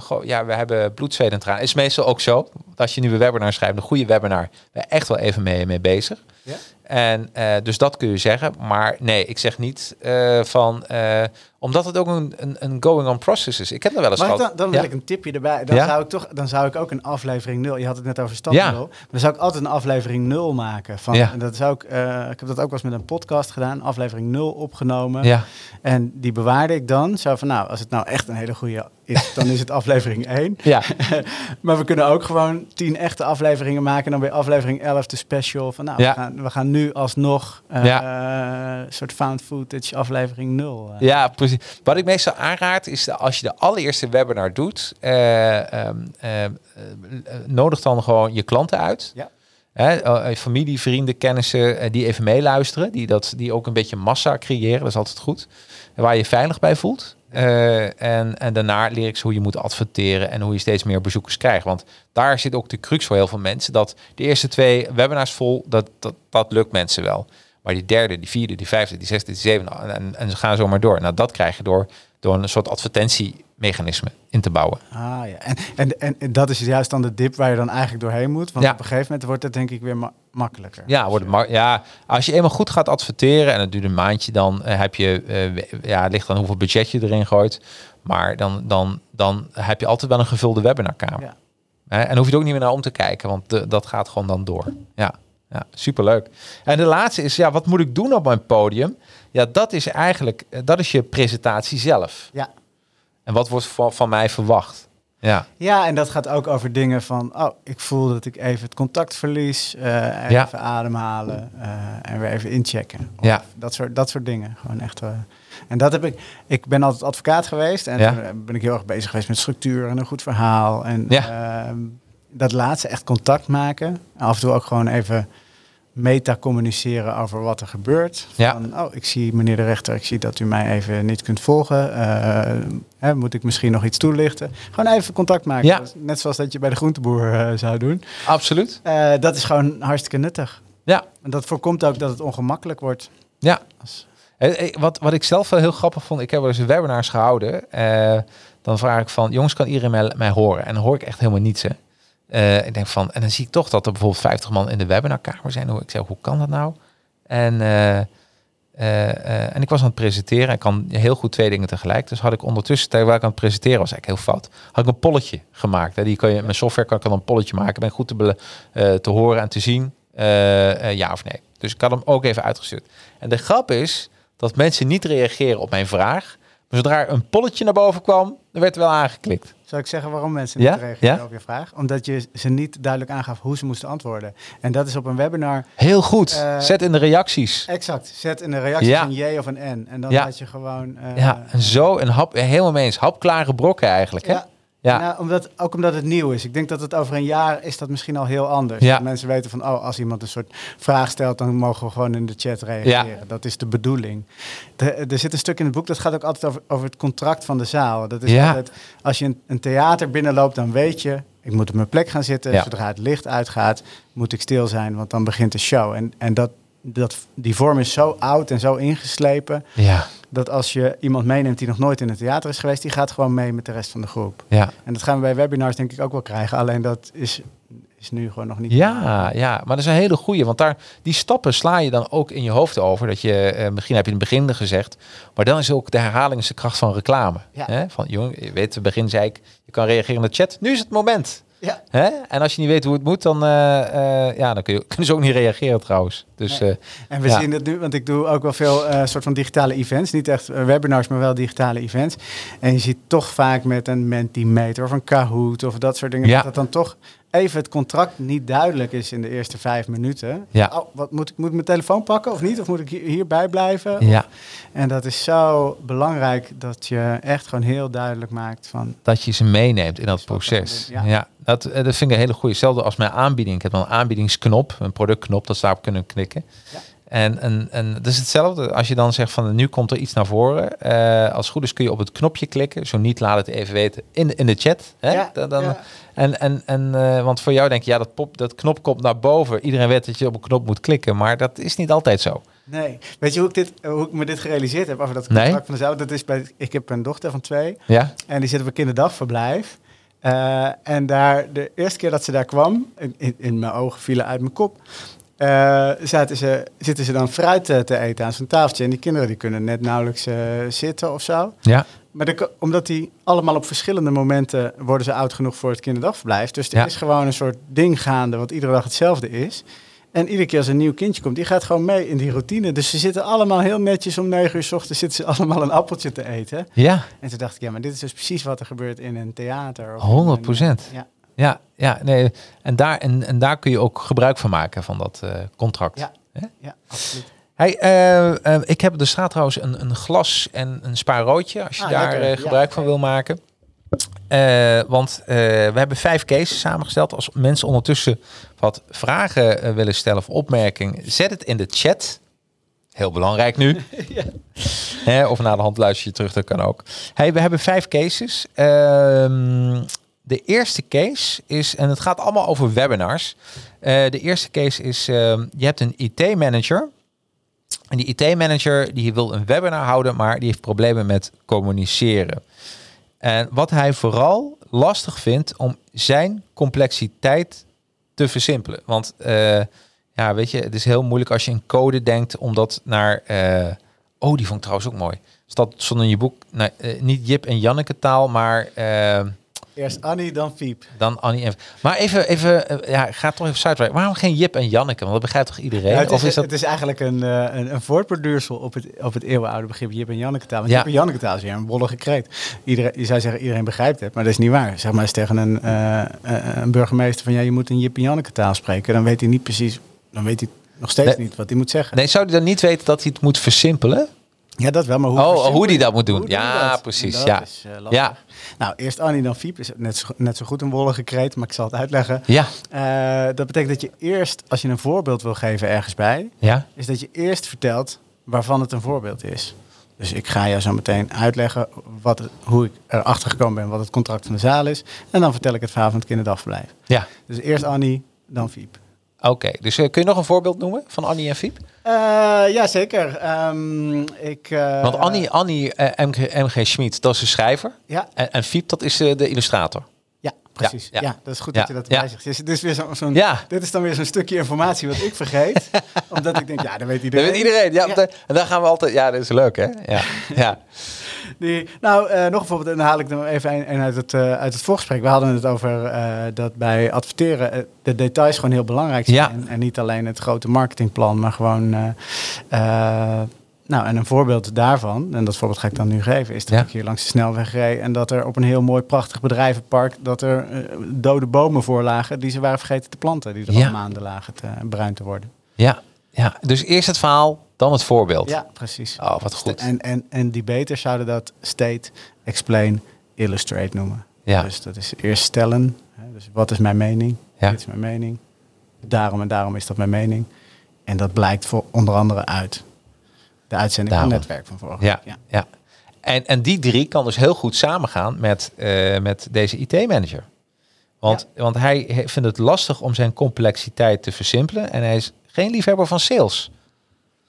goh, ja, we hebben bloed, zweet en. Is meestal ook zo. Als je nu een webinar schrijft, een goede webinar, ben je echt wel even mee, mee bezig. Ja? En dus dat kun je zeggen. Maar nee, ik zeg niet van, omdat het ook een, een, een going on process is. Ik heb er wel eens gehad. dan, dan wil Ja. ik een tipje erbij. Dan, Ja? zou ik toch, dan zou ik ook een aflevering 0. Je had het net over stap Ja. 0. Maar dan zou ik altijd een aflevering 0 maken. Van, en dat zou ik, eh, ik heb dat ook wel eens met een podcast gedaan. Aflevering 0 opgenomen. Ja, En die bewaarde ik dan. Zo van nou, als het nou echt een hele goede is, dan is het aflevering 1. ja, maar we kunnen ook gewoon 10 echte afleveringen maken. En dan bij aflevering 11 de special. Van nou, Ja. we, gaan, we gaan nu alsnog Ja. eh, een soort found footage aflevering 0. eh. ja, precies. Wat ik meestal aanraad is dat als je de allereerste webinar doet, eh, nodig dan gewoon je klanten uit. Ja. Hè, familie, vrienden, kennissen die even meeluisteren, die, dat, die ook een beetje massa creëren, dat is altijd goed. Waar je je veilig bij voelt. En, en daarna leer ik ze hoe je moet adverteren en hoe je steeds meer bezoekers krijgt. Want daar zit ook de crux voor heel veel mensen. Dat de eerste twee webinars vol, dat, dat, dat lukt mensen wel. Maar die derde, die vierde, die vijfde, die zesde, die zevende en, en ze gaan zo maar door. Nou, dat krijg je door, door een soort advertentiemechanisme in te bouwen. Ah ja, en, en, en, dat is juist dan de dip waar je dan eigenlijk doorheen moet. Want Ja. op een gegeven moment wordt het denk ik weer ma- makkelijker. Ja, wordt het ja, als je eenmaal goed gaat adverteren en het duurt een maandje, dan eh, heb je, eh, ja, het ligt aan hoeveel budget je erin gooit. Maar dan, dan, dan heb je altijd wel een gevulde webinarkamer. Ja. En hoef je er ook niet meer naar om te kijken, want de- dat gaat gewoon dan door. Ja, ja, superleuk. En de laatste is, ja, wat moet ik doen op mijn podium? Ja, dat is eigenlijk, eh, dat is je presentatie zelf. Ja. En wat wordt van, van mij verwacht? Ja, Ja, en dat gaat ook over dingen van, oh, ik voel dat ik even het contact verlies, eh, even Ja. ademhalen eh, en weer even inchecken. Of Ja. Dat soort, dat soort dingen. Gewoon echt. eh, en dat heb ik. Ik ben altijd advocaat geweest en Ja. ben ik heel erg bezig geweest met structuur en een goed verhaal. En ehm, dat laatste echt contact maken. Af en toe ook gewoon even meta communiceren over wat er gebeurt. Ja. Van, oh, ik zie meneer de rechter, ik zie dat u mij even niet kunt volgen. Eh, hè, moet ik misschien nog iets toelichten? Gewoon even contact maken. Ja. Net zoals dat je bij de groenteboer eh, zou doen. absoluut. Eh, dat is gewoon hartstikke nuttig. Ja, En dat voorkomt ook dat het ongemakkelijk wordt. ja. Wat, wat ik zelf wel heel grappig vond, ik heb wel eens webinars gehouden. eh, dan vraag ik van, jongens, kan iedereen mij, mij horen? En dan hoor ik echt helemaal niets. Hè. Eh, ik denk van, en dan zie ik toch dat er bijvoorbeeld 50 man in de webinarkamer zijn. Hoe- Ik zeg, hoe kan dat nou? En, eh, eh, en ik was aan het presenteren. Ik kan heel goed twee dingen tegelijk. Dus had ik ondertussen, terwijl ik aan het presenteren was, eigenlijk heel fout, had ik een polletje gemaakt. Hè. Die kan je, met software kan ik dan een polletje maken. Ben goed te, te horen en te zien, ja of nee. Dus ik had hem ook even uitgestuurd. En de grap is dat mensen niet reageren op mijn vraag. Maar zodra er een polletje naar boven kwam, dan werd er wel aangeklikt. Zou ik zeggen waarom mensen Ja? niet reageren Ja? op je vraag? Omdat je ze niet duidelijk aangaf hoe ze moesten antwoorden. En dat is op een webinar Heel goed. Eh, Zet in de reacties. exact. Zet in de reactie Ja. een J of een N. En dan had je gewoon... eh, ja, en zo een hap, helemaal mee eens. Hapklare brokken eigenlijk. Hè? Ja. Nou, omdat, ook omdat het nieuw is. Ik denk dat het over een jaar is dat misschien al heel anders. Ja. Dat mensen weten van, oh, als iemand een soort vraag stelt, dan mogen we gewoon in de chat reageren. Dat is de bedoeling. De- er zit een stuk in het boek, dat gaat ook altijd over, over het contract van de zaal. Dat is Ja. altijd, als je een, een theater binnenloopt, dan weet je, ik moet op mijn plek gaan zitten. Ja. Zodra het licht uitgaat, moet ik stil zijn, want dan begint de show. En, en dat, dat, die vorm is zo oud en zo ingeslepen, Ja, dat als je iemand meeneemt die nog nooit in het theater is geweest, die gaat gewoon mee met de rest van de groep. ja. En dat gaan we bij webinars denk ik ook wel krijgen. Alleen dat is, is nu gewoon nog niet. Ja, ja, maar dat is een hele goeie. Want daar, die stappen sla je dan ook in je hoofd over. Dat je, eh, misschien heb je in het begin gezegd. Maar dan is ook de herhaling is de kracht van reclame. Ja. Hè? Van, jongen, je weet, in het begin zei ik, je kan reageren in de chat. Nu is het moment. Ja. Hè? En als je niet weet hoe het moet, dan, eh, eh, ja, dan kun je, kunnen ze ook niet reageren trouwens. Dus Nee. eh, En we Ja. zien het nu, want ik doe ook wel veel soort van digitale events. Niet echt webinars, maar wel digitale events. En je ziet toch vaak met een Mentimeter of een Kahoot of dat soort dingen. Ja. Dat dan toch even het contract niet duidelijk is in de eerste vijf minuten. Ja. Oh, wat moet ik moet ik mijn telefoon pakken of niet? Of moet ik hier- hierbij blijven? ja, En dat is zo belangrijk dat je echt gewoon heel duidelijk maakt van dat je ze meeneemt in dat proces. Ja, ja. dat, eh, dat vind ik een hele goede. Hetzelfde als mijn aanbieding. Ik heb dan een aanbiedingsknop, een productknop, dat ze daarop kunnen klikken. Ja. En, en, en dat is hetzelfde als je dan zegt van nu komt er iets naar voren. Eh, als het goed is kun je op het knopje klikken. Zo niet laat het even weten in, in de chat. Hè? Ja, Dan, dan, ja. En, en, en, eh, want voor jou denk je, ja, dat, pop, dat knop komt naar boven. Iedereen weet dat je op een knop moet klikken. Maar dat is niet altijd zo. Nee. Weet je hoe ik, dit, hoe ik me dit gerealiseerd heb over dat Nee. contract van de zaal? Dat is bij, ik heb een dochter van twee Ja? en die zit op een kinderdagverblijf. Eh, en daar, de eerste keer dat ze daar kwam, in, in, in mijn ogen vielen uit mijn kop, zaten ze, zitten ze dan fruit eh, te eten aan zo'n tafeltje. En die kinderen die kunnen net nauwelijks eh, zitten of zo. Ja. Maar de, omdat die allemaal op verschillende momenten worden ze oud genoeg voor het kinderdagverblijf. Dus er Ja. is gewoon een soort ding gaande wat iedere dag hetzelfde is. En iedere keer als een nieuw kindje komt, die gaat gewoon mee in die routine. Dus ze zitten allemaal heel netjes om negen uur s ochtends zitten ze allemaal een appeltje te eten. Ja. En toen dacht ik, ja, maar dit is dus precies wat er gebeurt in een theater. of 100%. in een, eh, ja, Ja, ja nee. En, daar, en, en daar kun je ook gebruik van maken van dat eh, contract. Ja. Ja, absoluut. Hey, eh, eh, ik heb op de straat trouwens een, een glas en een spaarroodje, als je Ah, daar lekker. Ja, gebruik van wil maken. Want we hebben vijf cases samengesteld. Als mensen ondertussen wat vragen willen stellen of opmerkingen, zet het in de chat. Heel belangrijk nu. Hè, of na de hand luister je terug, dat kan ook. Hey, we hebben vijf cases. Ehm, de eerste case is, en het gaat allemaal over webinars. Eh, de eerste case is, ehm, je hebt een IT-manager. En die IT-manager die wil een webinar houden, maar die heeft problemen met communiceren. En wat hij vooral lastig vindt om zijn complexiteit te versimpelen. Want eh, ja, weet je, het is heel moeilijk als je in code denkt om dat naar. eh, oh, die vond ik trouwens ook mooi. Stond, stond in je boek, niet Jip en Janneke taal, maar. Eerst Annie, dan Fiep. Dan Annie en... Maar even, even eh, ja, ga toch even sidetrack. Waarom geen Jip en Janneke? Want dat begrijpt toch iedereen? Ja, het, of is, is dat... het is eigenlijk een, eh, een, een voortproducersel op het, op het eeuwenoude begrip Jip en Janneke taal. Want Ja. Jip en Janneke taal is weer een wollige kreet. Iedereen, je zou zeggen iedereen begrijpt het, maar dat is niet waar. Zeg maar eens tegen een, eh, een burgemeester van ja, je moet een Jip en Janneke taal spreken. Dan weet hij niet precies, dan weet hij nog steeds Nee. niet wat hij moet zeggen. Nee, zou hij dan niet weten dat hij het moet versimpelen? Ja, dat wel, maar hoe, Oh, hoe die dat moet doen. Ja, dat? precies, Dat ja. is, eh. Ja. Nou, eerst Annie, dan Fiep. Is net zo, net zo goed een wollige kreet, maar ik zal het uitleggen. Ja. Eh, dat betekent dat je eerst, als je een voorbeeld wil geven ergens bij, Ja? is dat je eerst vertelt waarvan het een voorbeeld is. Dus ik ga jou zo meteen uitleggen wat hoe ik erachter gekomen ben, wat het contract van de zaal is. En dan vertel ik het verhaal van het kinderdagverblijf. Ja. Dus eerst Annie, dan Fiep. Oké, dus eh, kun je nog een voorbeeld noemen van Annie en Fiep? Eh ja, zeker. Ehm, ik, eh, Want Annie, Annie MG, MG Schmid, dat is de schrijver. Ja, En, en Fiep, dat is de illustrator. ja precies. Ja, Ja, ja. dat is goed Ja, dat je dat erbij zegt. Dus dit is, weer zo'n, dit is dan weer zo'n stukje informatie wat ik vergeet. omdat ik denk, ja, dat weet Dat iedereen. weet iedereen. Ja, En dan gaan we altijd... Ja, dat is leuk, hè? Ja. ja. Die, nou, eh, nog een voorbeeld, en dan haal ik er even een, een uit, het, eh, uit het voorgesprek. We hadden het over eh, dat bij adverteren de details gewoon heel belangrijk zijn. Ja. En, en niet alleen het grote marketingplan, maar gewoon... nou, en een voorbeeld daarvan, en dat voorbeeld ga ik dan nu geven, is dat Ja. ik hier langs de snelweg reed en dat er op een heel mooi, prachtig bedrijvenpark, dat er dode bomen voor lagen die ze waren vergeten te planten, die er Ja. al maanden lagen te, bruin te worden. Ja. ja. Dus eerst het verhaal, dan het voorbeeld. Ja, precies. Oh, wat goed. En, en, en debaters zouden dat state, explain, illustrate noemen. Ja. Dus dat is eerst stellen. Hè, dus wat is mijn mening? Ja. Dit is mijn mening. Daarom en daarom is dat mijn mening. En dat blijkt voor onder andere uit de uitzending Daarom. van het netwerk van vorige Ja, week. ja. En, en die drie kan dus heel goed samengaan met, eh, met deze IT-manager. Want, want hij vindt het lastig om zijn complexiteit te versimpelen. En hij is geen liefhebber van sales.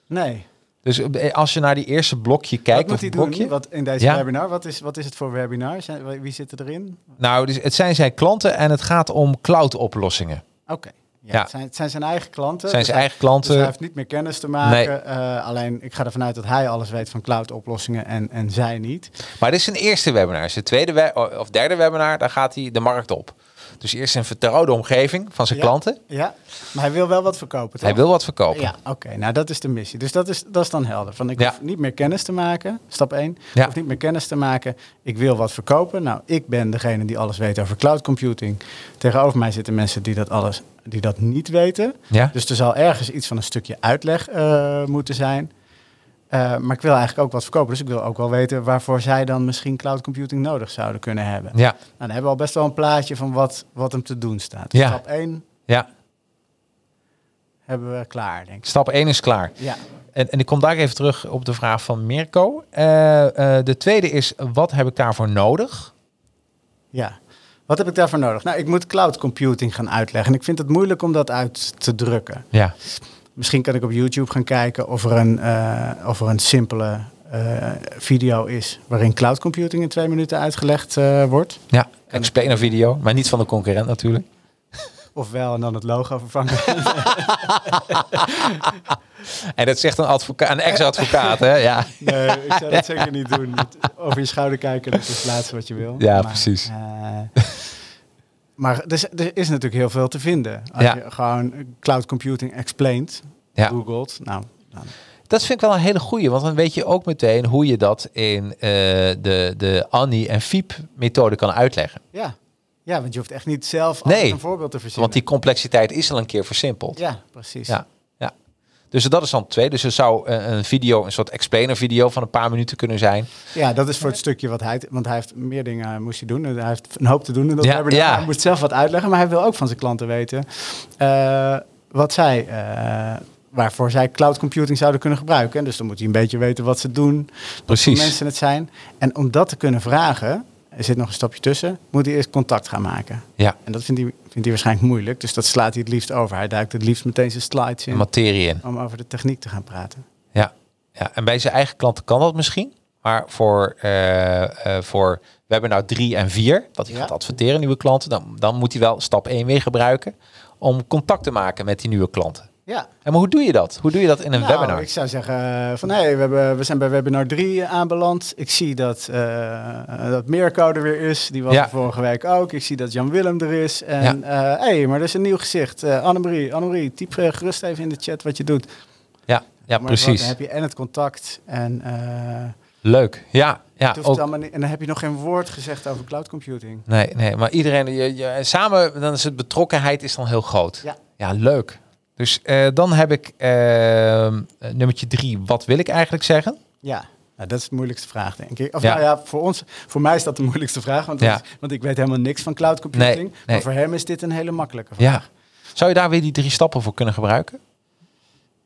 Nee. Dus eh, als je naar die eerste blokje kijkt, wat moet hij of doen blokje, wat in deze Ja. webinar? Wat is, wat is het voor webinar? Zijn, wie zit erin? nou, dus het zijn zijn klanten en het gaat om cloud-oplossingen. Oké. Ja, Ja. Het, zijn, het zijn zijn eigen klanten. Het zijn Dus zijn eigen Dus hij klanten. heeft niet meer kennis te maken. Eh, alleen ik ga ervan uit dat hij alles weet van cloud-oplossingen en, en zij niet. Maar dit is zijn eerste webinar. Zijn tweede we- of derde webinar, daar gaat hij de markt op. Dus eerst een vertrouwde omgeving van zijn Ja. klanten. Ja, maar hij wil wel wat verkopen. Hij toch? wil wat verkopen. Ja, oké. Nou, dat is de missie. Dus dat is, dat is dan helder. Van, ik Ja. hoef niet meer kennis te maken. Stap 1. Ja. Ik hoef niet meer kennis te maken. Ik wil wat verkopen. Nou, ik ben degene die alles weet over cloud computing. Tegenover mij zitten mensen die dat alles die dat niet weten. Ja? Dus er zal ergens iets van een stukje uitleg eh, moeten zijn. Eh, maar ik wil eigenlijk ook wat verkopen. Dus ik wil ook wel weten waarvoor zij dan misschien cloud computing nodig zouden kunnen hebben. Ja, Nou, dan hebben we al best wel een plaatje van wat, wat hem te doen staat. Ja. Stap 1 ja. hebben we klaar, denk ik. Stap 1 is klaar. Ja. En, en ik kom daar even terug op de vraag van Mirko. Eh, eh, de tweede is, wat heb ik daarvoor nodig? Ja. Wat heb ik daarvoor nodig? Nou, ik moet cloud computing gaan uitleggen. En ik vind het moeilijk om dat uit te drukken. Ja, Misschien kan ik op YouTube gaan kijken of er een, eh, of er een simpele eh, video is waarin cloud computing in twee minuten uitgelegd eh, wordt. ja. explainer video, maar niet van de concurrent natuurlijk. Ofwel en dan het logo vervangen. En dat zegt een, een ex-advocaat, hè? Ja. nee, ik zou dat zeker niet doen. Over je schouder kijken, dat is het laatste wat je wil. Ja, precies. Maar er is, er is natuurlijk heel veel te vinden. Als Ja. je gewoon cloud computing explained, Ja. googelt. Nou, dan Dat vind ik wel een hele goeie, want dan weet je ook meteen hoe je dat in eh, de, de Annie en Fiep methode kan uitleggen. Ja. ja, want je hoeft echt niet zelf Nee, een voorbeeld te verzinnen. Want die complexiteit is al een keer versimpeld. Ja, precies. Ja. Dus dat is dan twee. Dus er zou eh, een video, een soort explainer video van een paar minuten kunnen zijn. Ja, dat is voor het stukje wat hij... Want hij heeft meer dingen eh, moest hij doen. Hij heeft een hoop te doen in dat Ja. Hij moet zelf wat uitleggen, maar hij wil ook van zijn klanten weten... eh, wat zij... waarvoor zij cloud computing zouden kunnen gebruiken. En dus dan moet hij een beetje weten wat ze doen. Wat voor Precies. mensen het zijn. En om dat te kunnen vragen... Er zit nog een stapje tussen. Moet hij eerst contact gaan maken. Ja, En dat vindt hij, vindt hij waarschijnlijk moeilijk. Dus dat slaat hij het liefst over. Hij duikt het liefst meteen zijn slides in. materie in. Om over de techniek te gaan praten. Ja. ja. En bij zijn eigen klanten kan dat misschien. Maar voor, eh, voor webinar 3 en 4, dat hij Ja. gaat adverteren, nieuwe klanten, dan, dan moet hij wel stap 1 weer gebruiken om contact te maken met die nieuwe klanten. Ja. En maar hoe doe je dat? Hoe doe je dat in een Nou, webinar? Ik zou zeggen eh, van hey, we, hebben, we zijn bij webinar 3 aanbeland. Ik zie dat, eh dat er weer is. Die was Ja. vorige week ook. Ik zie dat Jan Willem er is. En ja. hey, maar er is een nieuw gezicht. Eh Annemarie, Annemarie, typ gerust even in de chat wat je doet. Ja, ja Maar precies. Dan heb je en het contact en... Leuk. Ja, ja ook. niet- en dan heb je nog geen woord gezegd over cloud computing. Nee, nee, maar iedereen, je, je, samen, dan is het betrokkenheid is dan heel groot. Ja. Ja, leuk. Dus eh, dan heb ik eh, nummertje drie. Wat wil ik eigenlijk zeggen? Ja, nou, dat is de moeilijkste vraag, denk ik. Of Ja. nou ja, voor ons, voor mij is dat de moeilijkste vraag, want, Ja. dat is- want ik weet helemaal niks van cloud computing. Nee, nee. Maar voor hem is dit een hele makkelijke vraag. Ja. Zou je daar weer die drie stappen voor kunnen gebruiken?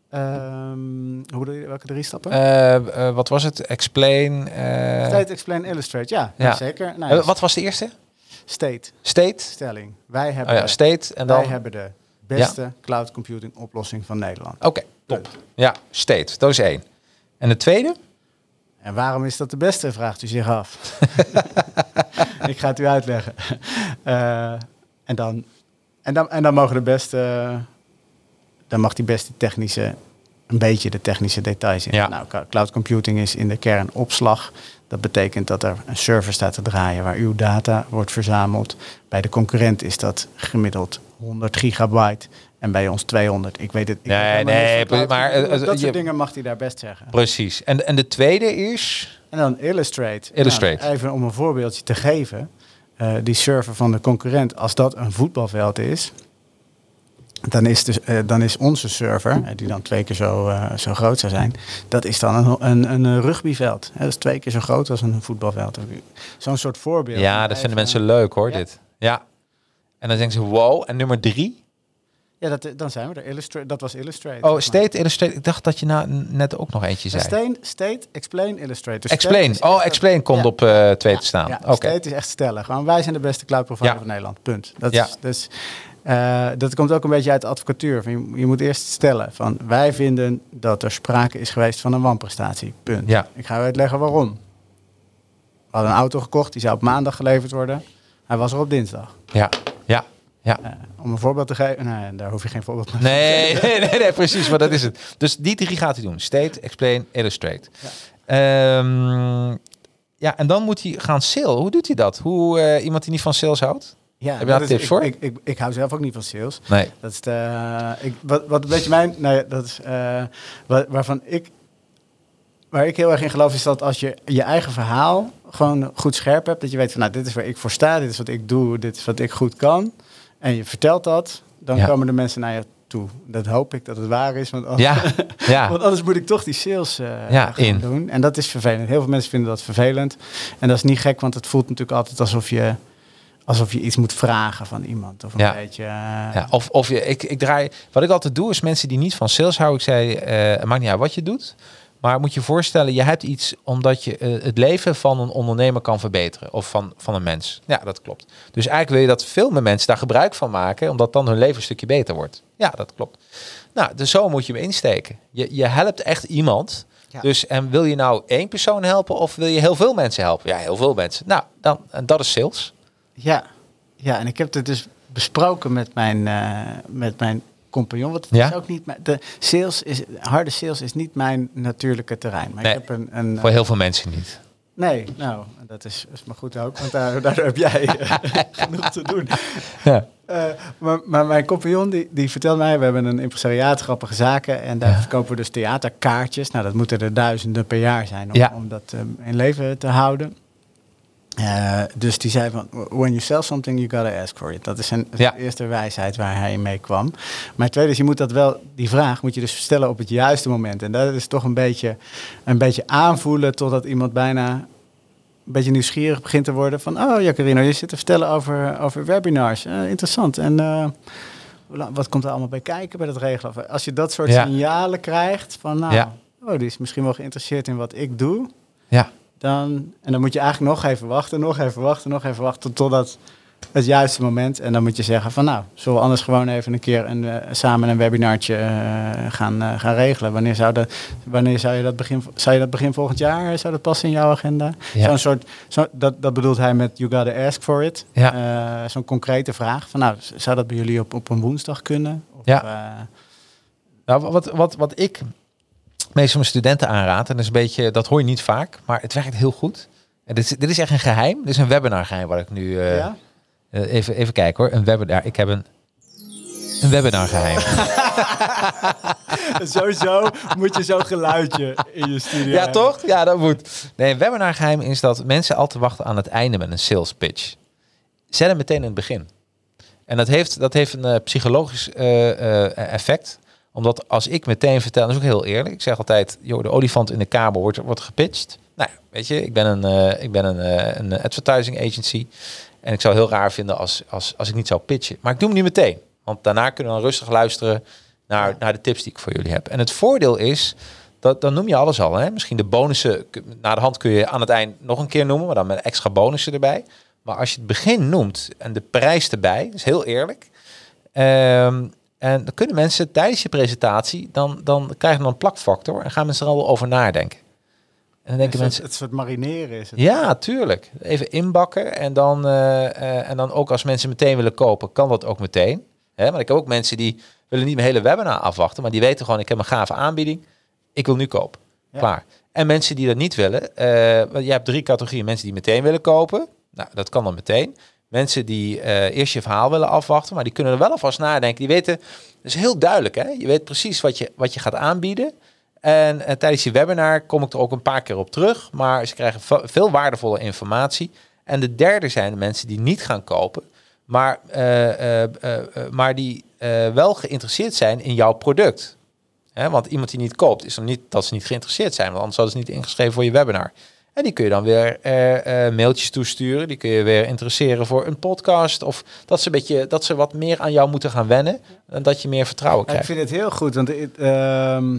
Ehm, hoe welke drie stappen? Eh, eh, wat was het? Explain. eh, state, explain, illustrate. Ja, Ja. zeker. Wat was de eerste? State, State. stelling. Wij hebben, Oh ja, state. En dan. wij hebben de beste cloud computing oplossing van Nederland. Oké, top. Ja, state. Dat is één. En de tweede? En waarom is dat de beste, vraagt u zich af. ik ga het u uitleggen. Eh, en, dan, en, dan, en dan mogen de beste, dan mag die beste technische, een beetje de technische details in. Ja. Nou, cl- cloud computing is in de kern opslag. Dat betekent dat er een server staat te draaien waar uw data wordt verzameld. Bij de concurrent is dat gemiddeld 100 gigabyte en bij ons 200. Ik weet het. Ik Nee, nee, maar, computing, eh, dat je- soort dingen mag hij daar best zeggen. Precies. En, en de tweede is. En dan Illustrate. Illustrate. Nou, even om een voorbeeldje te geven. Eh, die server van de concurrent, als dat een voetbalveld is, dan is, dus, eh, dan is onze server, eh, die dan twee keer zo, eh, zo groot zou zijn, dat is dan een, een, een eh, rugbyveld. Dat is twee keer zo groot als een voetbalveld. Zo'n soort voorbeeld. Ja, dat vinden mensen leuk hoor, Ja. dit. Ja. En dan denken ze, wow. En nummer drie? Ja, dat, dan zijn we er. Illustrate, dat was Illustrate. Oh, zeg maar. State Illustrate. Ik dacht dat je nou net ook nog eentje En zei. State, state, explain, illustrate. Dus Explain. state Oh, explain komt Ja. op eh twee te staan. Ja, Oké. State is echt stellen. Gewoon, wij zijn de beste cloud provider van Nederland. Punt. Dat, Ja. is, dus, eh, dat komt ook een beetje uit de advocatuur. Van Je, je moet eerst stellen van wij vinden dat er sprake is geweest van een wanprestatie. Punt. Ja. Ik ga uitleggen waarom. We hadden een auto gekocht, die zou op maandag geleverd worden. Hij was er op dinsdag. Ja, ja, ja. Eh, om een voorbeeld te geven, nee, daar hoef je geen voorbeeld te Nee, geven. nee, nee, nee, precies. Maar dat is het. Dus die drie gaat hij doen. State, Explain, Illustrate. Ehm, ja, en dan moet hij gaan sale. Hoe doet hij dat? Hoe eh, iemand die niet van sales houdt? Ja, Heb je daar tips voor? Ik, ik, ik, hou zelf ook niet van sales. Nee. Dat is de, ik, wat, wat een beetje mijn, nou ja, dat is, eh, wa- waarvan ik, waar ik heel erg in geloof, is dat als je je eigen verhaal gewoon goed scherp hebt, dat je weet van, nou, dit is waar ik voor sta, dit is wat ik doe, dit is wat ik goed kan, en je vertelt dat, dan Ja. komen de mensen naar je toe. Dat hoop ik dat het waar is, want, Ja, ja. want anders moet ik toch die sales eh, Ja, gaan in. doen. En dat is vervelend. Heel veel mensen vinden dat vervelend. En dat is niet gek, want het voelt natuurlijk altijd alsof je, alsof je iets moet vragen van iemand. Of een Ja. beetje... eh, Ja, of, of je, ik, ik draai, wat ik altijd doe is mensen die niet van sales houden. Ik zei, eh het maakt niet uit wat je doet. Maar moet je voorstellen, je hebt iets omdat je eh, het leven van een ondernemer kan verbeteren. Of van, van een mens. Ja, dat klopt. Dus eigenlijk wil je dat veel meer mensen daar gebruik van maken. Omdat dan hun leven een stukje beter wordt. Ja, dat klopt. Nou, dus zo moet je hem insteken. Je, je helpt echt iemand. Ja. Dus en wil je nou één persoon helpen of wil je heel veel mensen helpen? Ja, heel veel mensen. Nou, dan, en dat is sales. Ja, ja, en ik heb het dus besproken met mijn, eh, met mijn compagnon. Want het Ja? is ook niet mijn, de sales is, harde sales is niet mijn natuurlijke terrein. Maar Nee, ik heb een, een Voor heel veel mensen niet. nee, nou, dat is, is maar goed ook, want daar, daardoor heb jij eh, genoeg te doen. Ja. Eh, maar, maar mijn compagnon die, die vertelt mij, we hebben een impresariaat, grappige zaken. En daar Ja. verkopen we dus theaterkaartjes. Nou, dat moeten er duizenden per jaar zijn om, Ja. om dat eh, in leven te houden. Eh, dus die zei van, when you sell something, you gotta ask for it. Dat is zijn Ja. eerste wijsheid waar hij mee kwam. Maar het tweede is, je moet dat wel, die vraag moet je dus stellen op het juiste moment. En dat is toch een beetje, een beetje aanvoelen totdat iemand bijna een beetje nieuwsgierig begint te worden van, oh ja, Carino, je zit te vertellen over, over webinars. Eh, interessant. En eh, wat komt er allemaal bij kijken bij dat regelen? Als je dat soort Ja. signalen krijgt van, nou, Ja. oh, die is misschien wel geïnteresseerd in wat ik doe. Ja. Dan, en dan moet je eigenlijk nog even wachten, nog even wachten, nog even wachten totdat het juiste moment. En dan moet je zeggen van nou, zullen we anders gewoon even een keer een, eh, samen een webinartje eh, gaan, eh, gaan regelen. Wanneer zou, dat, wanneer zou je dat begin, zou je dat begin volgend jaar, zou dat passen in jouw agenda? Ja. Zo'n soort, zo, dat, dat bedoelt hij met you gotta ask for it. Ja. Zo'n concrete vraag van nou, zou dat bij jullie op, op een woensdag kunnen? Of, Ja. Nou, wat, wat, wat ik meestal mijn studenten aanraad, en dat is een beetje, dat hoor je niet vaak, maar het werkt heel goed. En dit, is, dit is echt een geheim. Dit is een webinar geheim wat ik nu. eh, ja? eh, even, even kijken hoor. Een webinar. Ik heb een, een webinar geheim. Sowieso moet je zo'n geluidje in je studio ja, hebben. toch? Ja, dat moet. Nee, een webinar geheim is dat mensen altijd wachten aan het einde met een sales pitch. Zet hem meteen in het begin. En dat heeft, dat heeft een eh, psychologisch effect. Omdat als ik meteen vertel, dat is ook heel eerlijk. Ik zeg altijd, joh, de olifant in de kabel wordt, wordt gepitcht. Nou, weet je, ik ben een, eh, ik ben een, eh, een advertising agency. En ik zou heel raar vinden als, als, als ik niet zou pitchen. Maar ik doe hem niet meteen. Want daarna kunnen we dan rustig luisteren naar, naar de tips die ik voor jullie heb. En het voordeel is, dat, dan noem je alles al. Hè? Misschien de bonussen, na de hand kun je aan het eind nog een keer noemen, maar dan met extra bonussen erbij. Maar als je het begin noemt en de prijs erbij, is heel eerlijk. Ehm, en dan kunnen mensen tijdens je presentatie, dan, dan krijgen dan een plakfactor en gaan mensen er al over nadenken. En dan denken Het, mensen, het soort marineren is het. ja, tuurlijk. Even inbakken. En dan, eh, eh, en dan ook als mensen meteen willen kopen, kan dat ook meteen. Hè? Maar ik heb ook mensen die willen niet mijn hele webinar afwachten, maar die weten gewoon, ik heb een gave aanbieding. Ik wil nu kopen. Ja. Klaar. En mensen die dat niet willen, eh, want je hebt drie categorieën. Mensen die meteen willen kopen. Nou, dat kan dan meteen. Mensen die eh, eerst je verhaal willen afwachten, maar die kunnen er wel alvast nadenken. Die weten, dat is heel duidelijk, hè? Je weet precies wat je, wat je gaat aanbieden. En eh, tijdens die webinar kom ik er ook een paar keer op terug. Maar ze krijgen ve- veel waardevolle informatie. En de derde zijn de mensen die niet gaan kopen. Maar, eh, maar die wel geïnteresseerd zijn in jouw product. Hè, want iemand die niet koopt, is dan niet dat ze niet geïnteresseerd zijn. Want anders hadden ze niet ingeschreven voor je webinar. En die kun je dan weer eh, eh, mailtjes toesturen. Die kun je weer interesseren voor een podcast. Of dat ze, een beetje, dat ze wat meer aan jou moeten gaan wennen. En dat je meer vertrouwen Ja, ik krijgt. vind het heel goed, want het, ehm,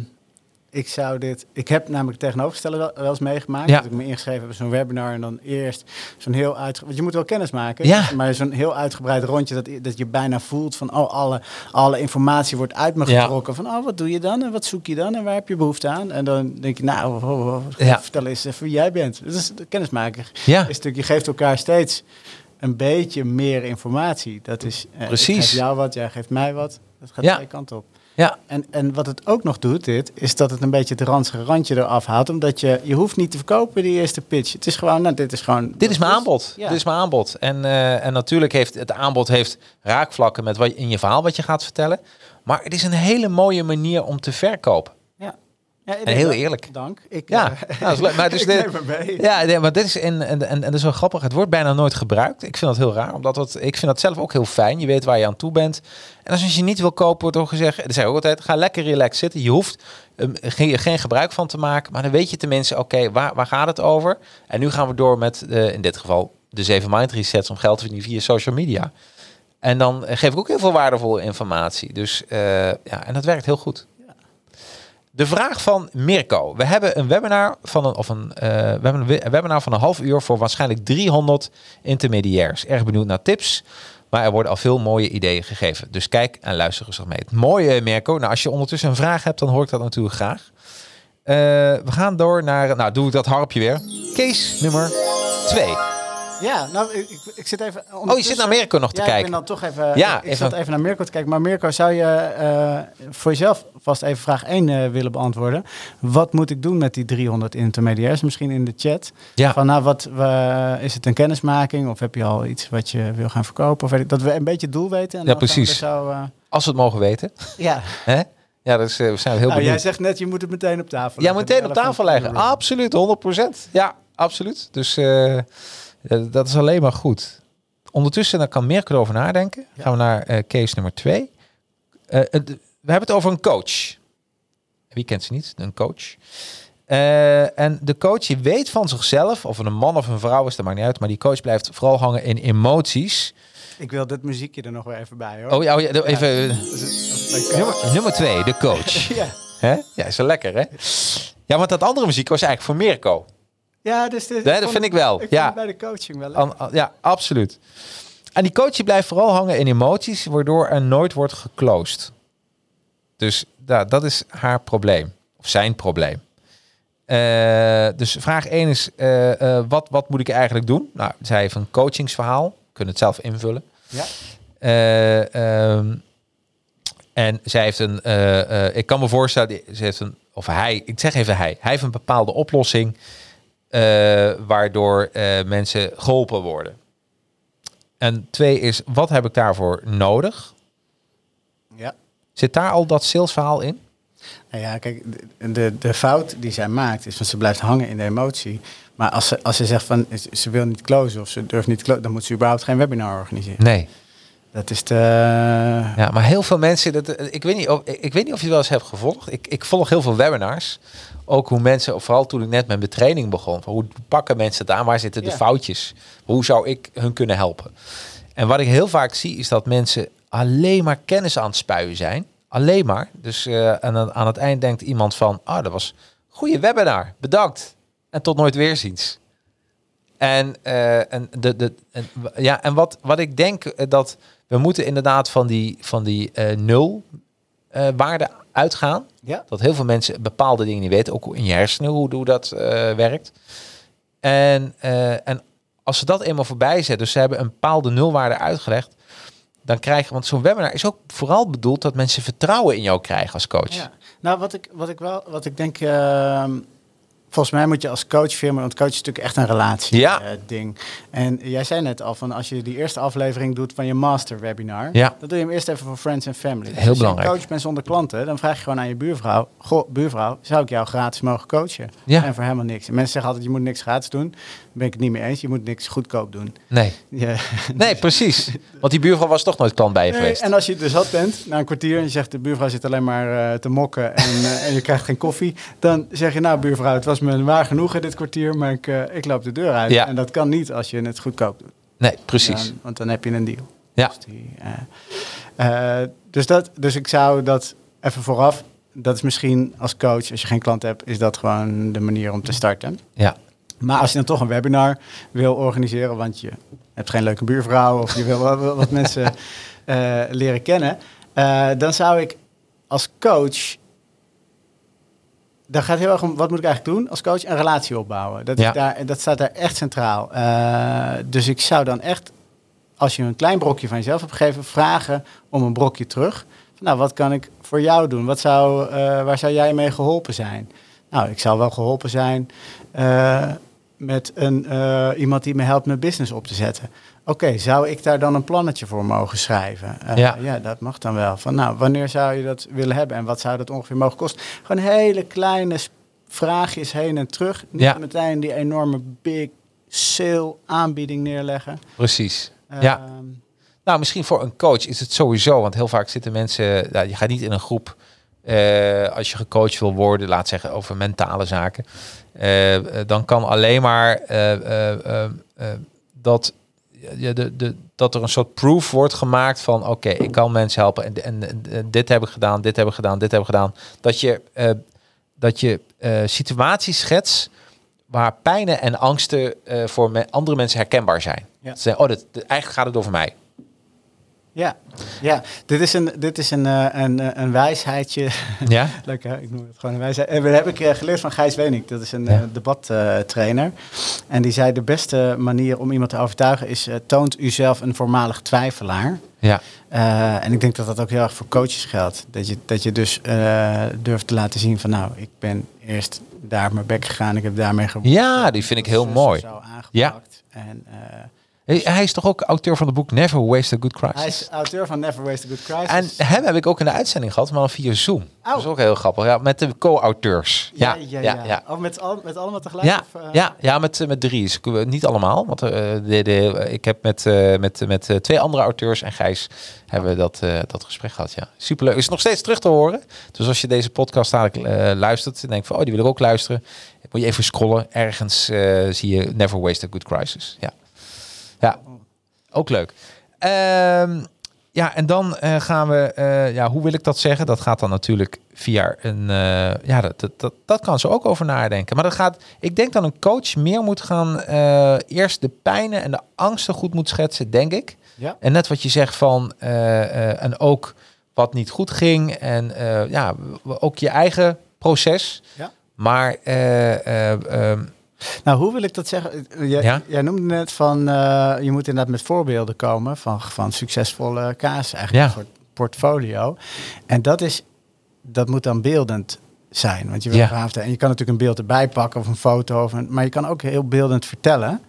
ik zou dit... Ik heb namelijk het tegenovergestelde wel, wel eens meegemaakt. Ja. Dat ik me ingeschreven heb op zo'n webinar en dan eerst zo'n heel uitgebreid... Want je moet wel kennis maken, Ja. maar zo'n heel uitgebreid rondje dat, dat je bijna voelt van... Oh, alle, alle informatie wordt uit me Ja. getrokken. Van, oh, wat doe je dan en wat zoek je dan en waar heb je behoefte aan? En dan denk je, nou, oh, oh, oh, vertel eens even wie jij bent. Dus de kennismaker is natuurlijk, je geeft elkaar steeds een beetje meer informatie. Dat is, eh, Precies. Ik geef jou wat, jij geeft mij wat. Dat gaat twee kanten op. Ja, En, en wat het ook nog doet, dit, is dat het een beetje het ranzige randje eraf haalt. Omdat je, je hoeft niet te verkopen die eerste pitch. Het is gewoon, nou, dit is gewoon... Dit is mijn aanbod. Ja. Dit is mijn aanbod. En, eh, en natuurlijk heeft het aanbod heeft raakvlakken met wat je, in je verhaal wat je gaat vertellen. Maar het is een hele mooie manier om te verkopen. Ja. En heel eerlijk. Dank. Ik, Ja, eh, nou, leuk. Maar dus ik dit- mee. Ja, nee, maar dit is en, en, en, en dat is wel grappig. Het wordt bijna nooit gebruikt. Ik vind dat heel raar, omdat het, ik vind dat zelf ook heel fijn. Je weet waar je aan toe bent. En als je niet wil kopen, wordt ook gezegd, dat zei ook altijd, ga lekker relaxed zitten. Je hoeft um, geen, geen gebruik van te maken, maar dan weet je tenminste, oké, waar, waar gaat het over? En nu gaan we door met, eh, in dit geval, de 7 mind resets om geld te verdienen via social media. En dan eh, geef ik ook heel veel waardevolle informatie. Dus ja, en dat werkt heel goed. De vraag van Mirko. We hebben een webinar van een, of een, eh, we hebben een, we- een webinar van een half uur voor waarschijnlijk 300 intermediairs. Erg benieuwd naar tips. Maar er worden al veel mooie ideeën gegeven. Dus kijk en luister rustig mee. Het mooie, Mirko, nou, als je ondertussen een vraag hebt, dan hoor ik dat natuurlijk graag. Eh, we gaan door naar, nou doe ik dat harpje weer. Case nummer 2. Ja, nou, ik, ik, zit even... Oh, je zit naar Mirko nog te ja, kijken. ik ben dan toch even... Ja, ik, ik even- zat even naar Mirko te kijken. Maar Mirko, zou je eh, voor jezelf vast even vraag 1 eh, willen beantwoorden? Wat moet ik doen met die 300 intermediairs? Misschien in de chat. Ja. Van, nou, wat, is het een kennismaking? Of heb je al iets wat je wil gaan verkopen? Of weet ik, dat we een beetje het doel weten. En Ja, precies. Zo, eh, Als we het mogen weten. ja. Hè? Ja, dat is, we zijn heel Nou, jij benieuwd. zegt net, je moet het meteen op tafel Ja, leggen. meteen De op tafel leggen. Absoluut, 100%. Ja, absoluut. Dus dat is alleen maar goed. Ondertussen, dan kan Mirko erover nadenken. Gaan we naar eh, case nummer twee. Eh, eh, we hebben het over een coach. Wie kent ze niet? Een coach. Eh, en de coach, die weet van zichzelf, of het een man of een vrouw is, dat maakt niet uit. Maar die coach blijft vooral hangen in emoties. Ik wil dit muziekje er nog weer even bij, hoor. Oh ja, oh ja even. eh, nummer twee, de coach. Ja. Hè? Ja, is wel lekker, hè? Ja, want dat andere muziek was eigenlijk voor Mirko. Ja, dus dit, dat vind ik wel. Ik Ja. bij de coaching wel leuk. An- an- ja, absoluut. En die coach die blijft vooral hangen in emoties, waardoor er nooit wordt geclosed. Dus dat is haar probleem. Of zijn probleem. Eh, dus vraag 1 is, eh, eh, wat, wat moet ik eigenlijk doen? Nou, zij heeft een coachingsverhaal. Kunnen het zelf invullen. Ja. Eh, ehm, En zij heeft een, ik kan me voorstellen, ze heeft een, of hij, ik zeg even hij, hij heeft een bepaalde oplossing waardoor eh, mensen geholpen worden. En twee is, wat heb ik daarvoor nodig? Ja. Zit daar al dat salesverhaal in? Nou ja, kijk, de, de, fout die zij maakt is van ze blijft hangen in de emotie. Maar als ze, als ze zegt van ze- wil niet closen of ze durft niet closen, dan moet ze überhaupt geen webinar organiseren. Nee. Dat is de. Ja, maar heel veel mensen, dat, ik, weet niet of, ik weet niet of je het wel eens hebt gevolgd. Ik, ik volg heel veel webinars. Ook hoe mensen, vooral toen ik net met mijn training begon. van Hoe pakken mensen het aan? Waar zitten de Ja. foutjes? Hoe zou ik hun kunnen helpen? En wat ik heel vaak zie is dat mensen alleen maar kennis aan het spuien zijn. Alleen maar. Dus eh, aan, het- aan het eind denkt iemand van, ah, dat was een goede webinar. Bedankt. En tot nooit weerziens. En, eh, en, de, de, en, ja, en wat, wat ik denk eh, dat we moeten inderdaad van die, van die nul waarde uitgaan. Ja. Dat heel veel mensen bepaalde dingen niet weten, ook in je hersenen, hoe, hoe dat eh, werkt. En, eh, en als ze dat eenmaal voorbij zetten, dus ze hebben een bepaalde nulwaarde uitgelegd, dan krijgen, want zo'n webinar is ook vooral bedoeld dat mensen vertrouwen in jou krijgen als coach. Ja. Nou, wat ik, wat ik wel, wat ik denk, ehm, volgens mij moet je als coach firma, want coach is natuurlijk echt een relatie Ja. eh, ding. En jij zei net al van als je die eerste aflevering doet van je master webinar, Ja. dan doe je hem eerst even voor friends en family. Dus Heel als je belangrijk. een coach bent zonder klanten, dan vraag je gewoon aan je buurvrouw, goh, buurvrouw, zou ik jou gratis mogen coachen? Ja. En voor helemaal niks. En mensen zeggen altijd, je moet niks gratis doen. Daar ben ik het niet mee eens. Je moet niks goedkoop doen. Nee. Ja. nee, precies. Want die buurvrouw was toch nooit klant bij je Nee, geweest. en als je het dus had bent, na een kwartier, en je zegt de buurvrouw zit alleen maar eh, te mokken en, eh, en je krijgt geen koffie, dan zeg je nou buurvrouw, het was me waar genoegen dit kwartier, maar ik, eh, ik loop de deur uit. Ja. En dat kan niet als je het goedkoop doet. Nee, precies. Dan- want dan heb je een deal. Ja. Dus, die, eh, eh, dus, dat, dus ik zou dat even vooraf, dat is misschien als coach, als je geen klant hebt, is dat gewoon de manier om te starten. Ja. Maar als je dan toch een webinar wil organiseren, want je hebt geen leuke buurvrouw of je wil wat mensen leren kennen, dan zou ik als coach. Daar gaat heel erg om, wat moet ik eigenlijk doen als coach? Een relatie opbouwen. Dat, Ja. is daar, dat staat daar echt centraal. Eh, dus ik zou dan echt, als je een klein brokje van jezelf hebt gegeven, vragen om een brokje terug. Van, nou, wat kan ik voor jou doen? Wat zou, eh, waar zou jij mee geholpen zijn? Nou, ik zou wel geholpen zijn eh, met een, iemand die me helpt mijn business op te zetten. Oké, zou ik daar dan een plannetje voor mogen schrijven? Eh, Ja. ja, dat mag dan wel. Van, nou, wanneer zou je dat willen hebben en wat zou dat ongeveer mogen kosten? Gewoon hele kleine vraagjes heen en terug. Niet Ja. meteen die enorme big sale aanbieding neerleggen. Precies. ja. Ehm, Nou, misschien voor een coach is het sowieso, want heel vaak zitten mensen, ja, je gaat niet in een groep eh, als je gecoacht wil worden, laat zeggen over mentale zaken, eh, dan kan alleen maar dat, ja, de, de, dat er een soort proof wordt gemaakt van, oké, ik kan mensen helpen en, en, en dit heb ik gedaan, dit heb ik gedaan, dit heb ik gedaan, dat je, eh, dat je eh, situaties schets waar pijnen en angsten eh, voor me- andere mensen herkenbaar zijn. Ja. Ze zeggen, oh, dit, dit- eigenlijk gaat het over mij. Ja, ja. Dit is een, dit is een, eh, een, eh, een wijsheidje. Ja? Leuk hè, ik noem het gewoon een wijsheid. En dat heb ik eh, geleerd van Gijs Wenink. Dat is een Ja. eh, debattrainer. en die zei de beste manier om iemand te overtuigen is... eh, toont u zelf een voormalig twijfelaar. Ja. Eh, en ik denk dat dat ook heel erg voor coaches geldt. Dat je, dat je dus eh, durft te laten zien van... nou, ik ben eerst daar op mijn bek gegaan. Ik heb daarmee geworsteld. Ja, die vind ik heel Zo- mooi. Zo aangepakt. En, eh, Hij, is toch ook auteur van het boek Never Waste a Good Crisis? hij is auteur van Never Waste a Good Crisis. En hem heb ik ook in de uitzending gehad, maar dan via Zoom. Dat is ook heel grappig. Ja, met de co-auteurs. ja, ja, ja. ja. Oh, met, al, met allemaal tegelijk? Ja, of, eh? ja, ja met, eh, met drie. Dus eh, niet allemaal. Want de, de, ik heb met, met, met twee andere auteurs en Gijs hebben we dat, dat gesprek gehad. Ja. Superleuk. Is nog steeds terug te horen. Dus als je deze podcast dadelijk luistert en denkt van, oh, die wil ik ook luisteren. Moet je even scrollen. Ergens zie je Never Waste a Good Crisis. Ja, ja. ook leuk. Ehm, ja, en dan eh, gaan we, eh, ja, hoe wil ik dat zeggen? Dat gaat dan natuurlijk via een, eh, ja, dat, dat, dat, dat kan ze ook over nadenken. Maar dat gaat, ik denk dat een coach meer moet gaan, eerst de pijnen en de angsten goed moet schetsen, denk ik. Ja. En net wat je zegt van, en ook wat niet goed ging en ja, ook je eigen proces. Ja. Maar eh, eh, ehm, Nou, hoe wil ik dat zeggen? Jij, Ja? jij noemde net van, eh, je moet inderdaad met voorbeelden komen van, van succesvolle kaas. Eigenlijk Ja. een soort portfolio. En dat, is, dat moet dan beeldend zijn. Want je wil Ja. En je kan natuurlijk een beeld erbij pakken of een foto. Of een, maar je kan ook heel beeldend vertellen.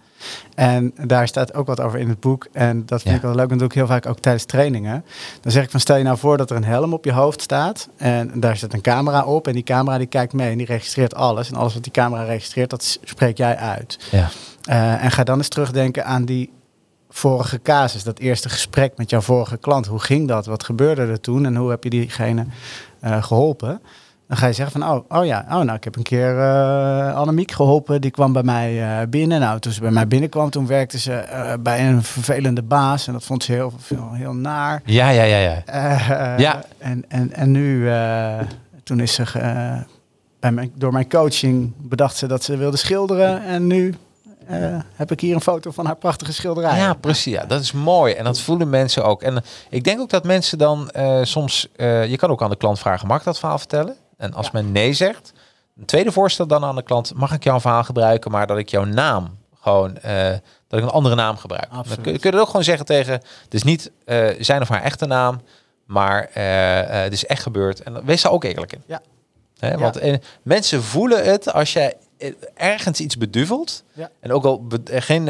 En daar staat ook wat over in het boek. En dat vind Ja. ik wel leuk. En dat doe ik heel vaak ook tijdens trainingen. Dan zeg ik van stel je nou voor dat er een helm op je hoofd staat. En daar zit een camera op. En die camera die kijkt mee en die registreert alles. En alles wat die camera registreert, dat spreek jij uit. Ja. Eh, en ga dan eens terugdenken aan die vorige casus. Dat eerste gesprek met jouw vorige klant. Hoe ging dat? Wat gebeurde er toen? En hoe heb je diegene eh, geholpen? Dan ga je zeggen van, oh, oh ja, oh, nou, ik heb een keer eh Annemiek geholpen. Die kwam bij mij eh, binnen. Nou, toen ze bij mij binnenkwam, toen werkte ze eh, bij een vervelende baas. En dat vond ze heel, heel, heel naar. Ja, ja, ja, ja. Ja. En, en, en nu, toen is ze bij mijn, door mijn coaching bedacht ze dat ze wilde schilderen. En nu heb ik hier een foto van haar prachtige schilderij. Ja, precies. Ja, dat is mooi. En dat voelen mensen ook. En ik denk ook dat mensen dan soms... je kan ook aan de klant vragen, mag ik dat verhaal vertellen? En als Ja. men nee zegt, een tweede voorstel dan aan de klant... mag ik jouw verhaal gebruiken, maar dat ik jouw naam gewoon... eh, dat ik een andere naam gebruik. Dan kun, kun je het ook gewoon zeggen tegen... Het is niet eh, zijn of haar echte naam, maar eh, het is echt gebeurd. En wees daar ook eerlijk in. Ja. Hè. Want mensen voelen het als jij ergens iets beduvelt. Ja. En ook al be- geen,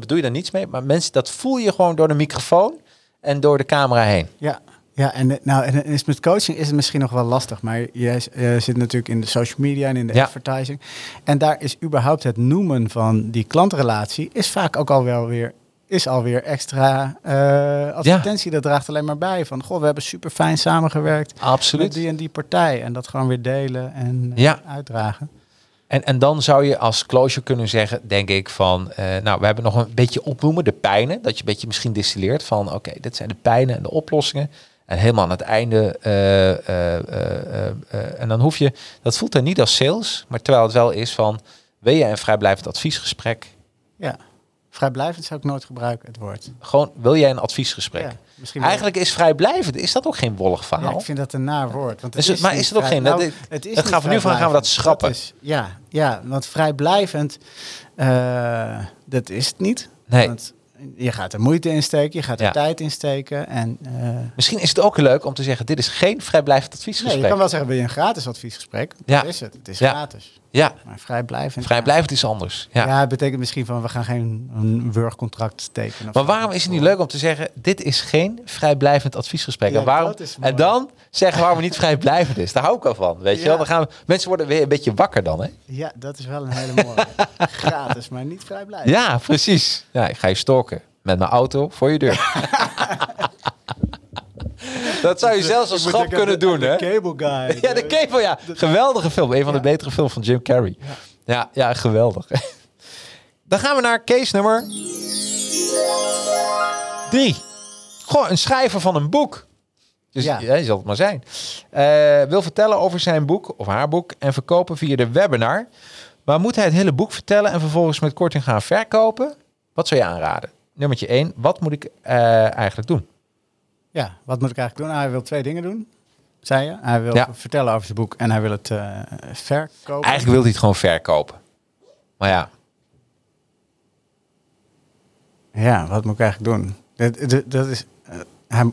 bedoel je daar niets mee, maar mensen, dat voel je gewoon door de microfoon en door de camera heen. Ja, ja en, eh, nou, en is met coaching is het misschien nog wel lastig. Maar jij eh, zit natuurlijk in de social media en in de Ja. advertising. En daar is überhaupt het noemen van die klantrelatie... is vaak ook al wel weer... Is alweer extra eh, advertentie. Dat draagt alleen maar bij. Van, goh, we hebben super fijn samengewerkt. Met Absoluut. die en die partij. En dat gewoon weer delen en Ja. uitdragen. En, en dan zou je als closure kunnen zeggen, denk ik, van... nou, we hebben nog een beetje opnoemen, de pijnen. Dat je een beetje misschien distilleert van... oké, dit zijn de pijnen en de oplossingen. En helemaal aan het einde... eh, eh, eh, en dan hoef je... Dat voelt er niet als sales, maar terwijl het wel is van... wil je een vrijblijvend adviesgesprek? Ja. Vrijblijvend zou ik nooit gebruiken, het woord. Gewoon, wil jij een adviesgesprek? Ja, misschien wel- Eigenlijk is vrijblijvend, is dat ook geen wollig verhaal? Ja, ik vind dat een naar woord. Want Is het- maar niet is het ook geen- nou, dat- het is dat niet gaan we nu van- gaan we dat schrappen. is, ja, ja, want vrijblijvend, dat is het niet. Nee. Want je gaat er moeite in steken, je gaat er Ja. tijd in steken. En, eh, Misschien is het ook leuk om te zeggen, dit is geen vrijblijvend nee, adviesgesprek. je kan wel zeggen, wil je een gratis adviesgesprek? Ja. Dat is het. Het is Ja. gratis. Ja, Maar vrijblijvend. vrijblijvend is anders. Ja. Ja. het betekent misschien van, we gaan geen een wurgcontract tekenen. Maar waarom is het niet leuk om te zeggen, dit is geen vrijblijvend adviesgesprek? En, waarom, en dan zeggen waarom het niet vrijblijvend is. Daar hou ik al van. Weet je wel? Dan gaan we, mensen worden weer een beetje wakker dan. Hè? Ja, dat is wel een hele mooie. gratis, maar niet vrijblijvend. Ja, precies. Ja, ik ga je stalken met mijn auto voor je deur. dat zou je zelfs als Ik moet grap kunnen doen, hè? de Cable Guy. Ja, de Cable, ja. Geweldige film. Een van de betere films van Jim Carrey. Ja, ja, geweldig. Dan gaan we naar case nummer drie. Goh, een schrijver van een boek. Dus ja. Ja. je zal het maar zijn. Eh, wil vertellen over zijn boek of haar boek en verkopen via de webinar. Maar moet hij het hele boek vertellen en vervolgens met korting gaan verkopen? Wat zou je aanraden? Nummertje 1. Wat moet ik eh, eigenlijk doen? Ja, wat moet ik eigenlijk doen? Nou, hij wil twee dingen doen, zei je. Hij wil Ja. vertellen over zijn boek en hij wil het eh, verkopen. Eigenlijk wil hij het gewoon verkopen. Maar ja, Ja, wat moet ik eigenlijk doen? Dat, dat, dat is... eh, hij-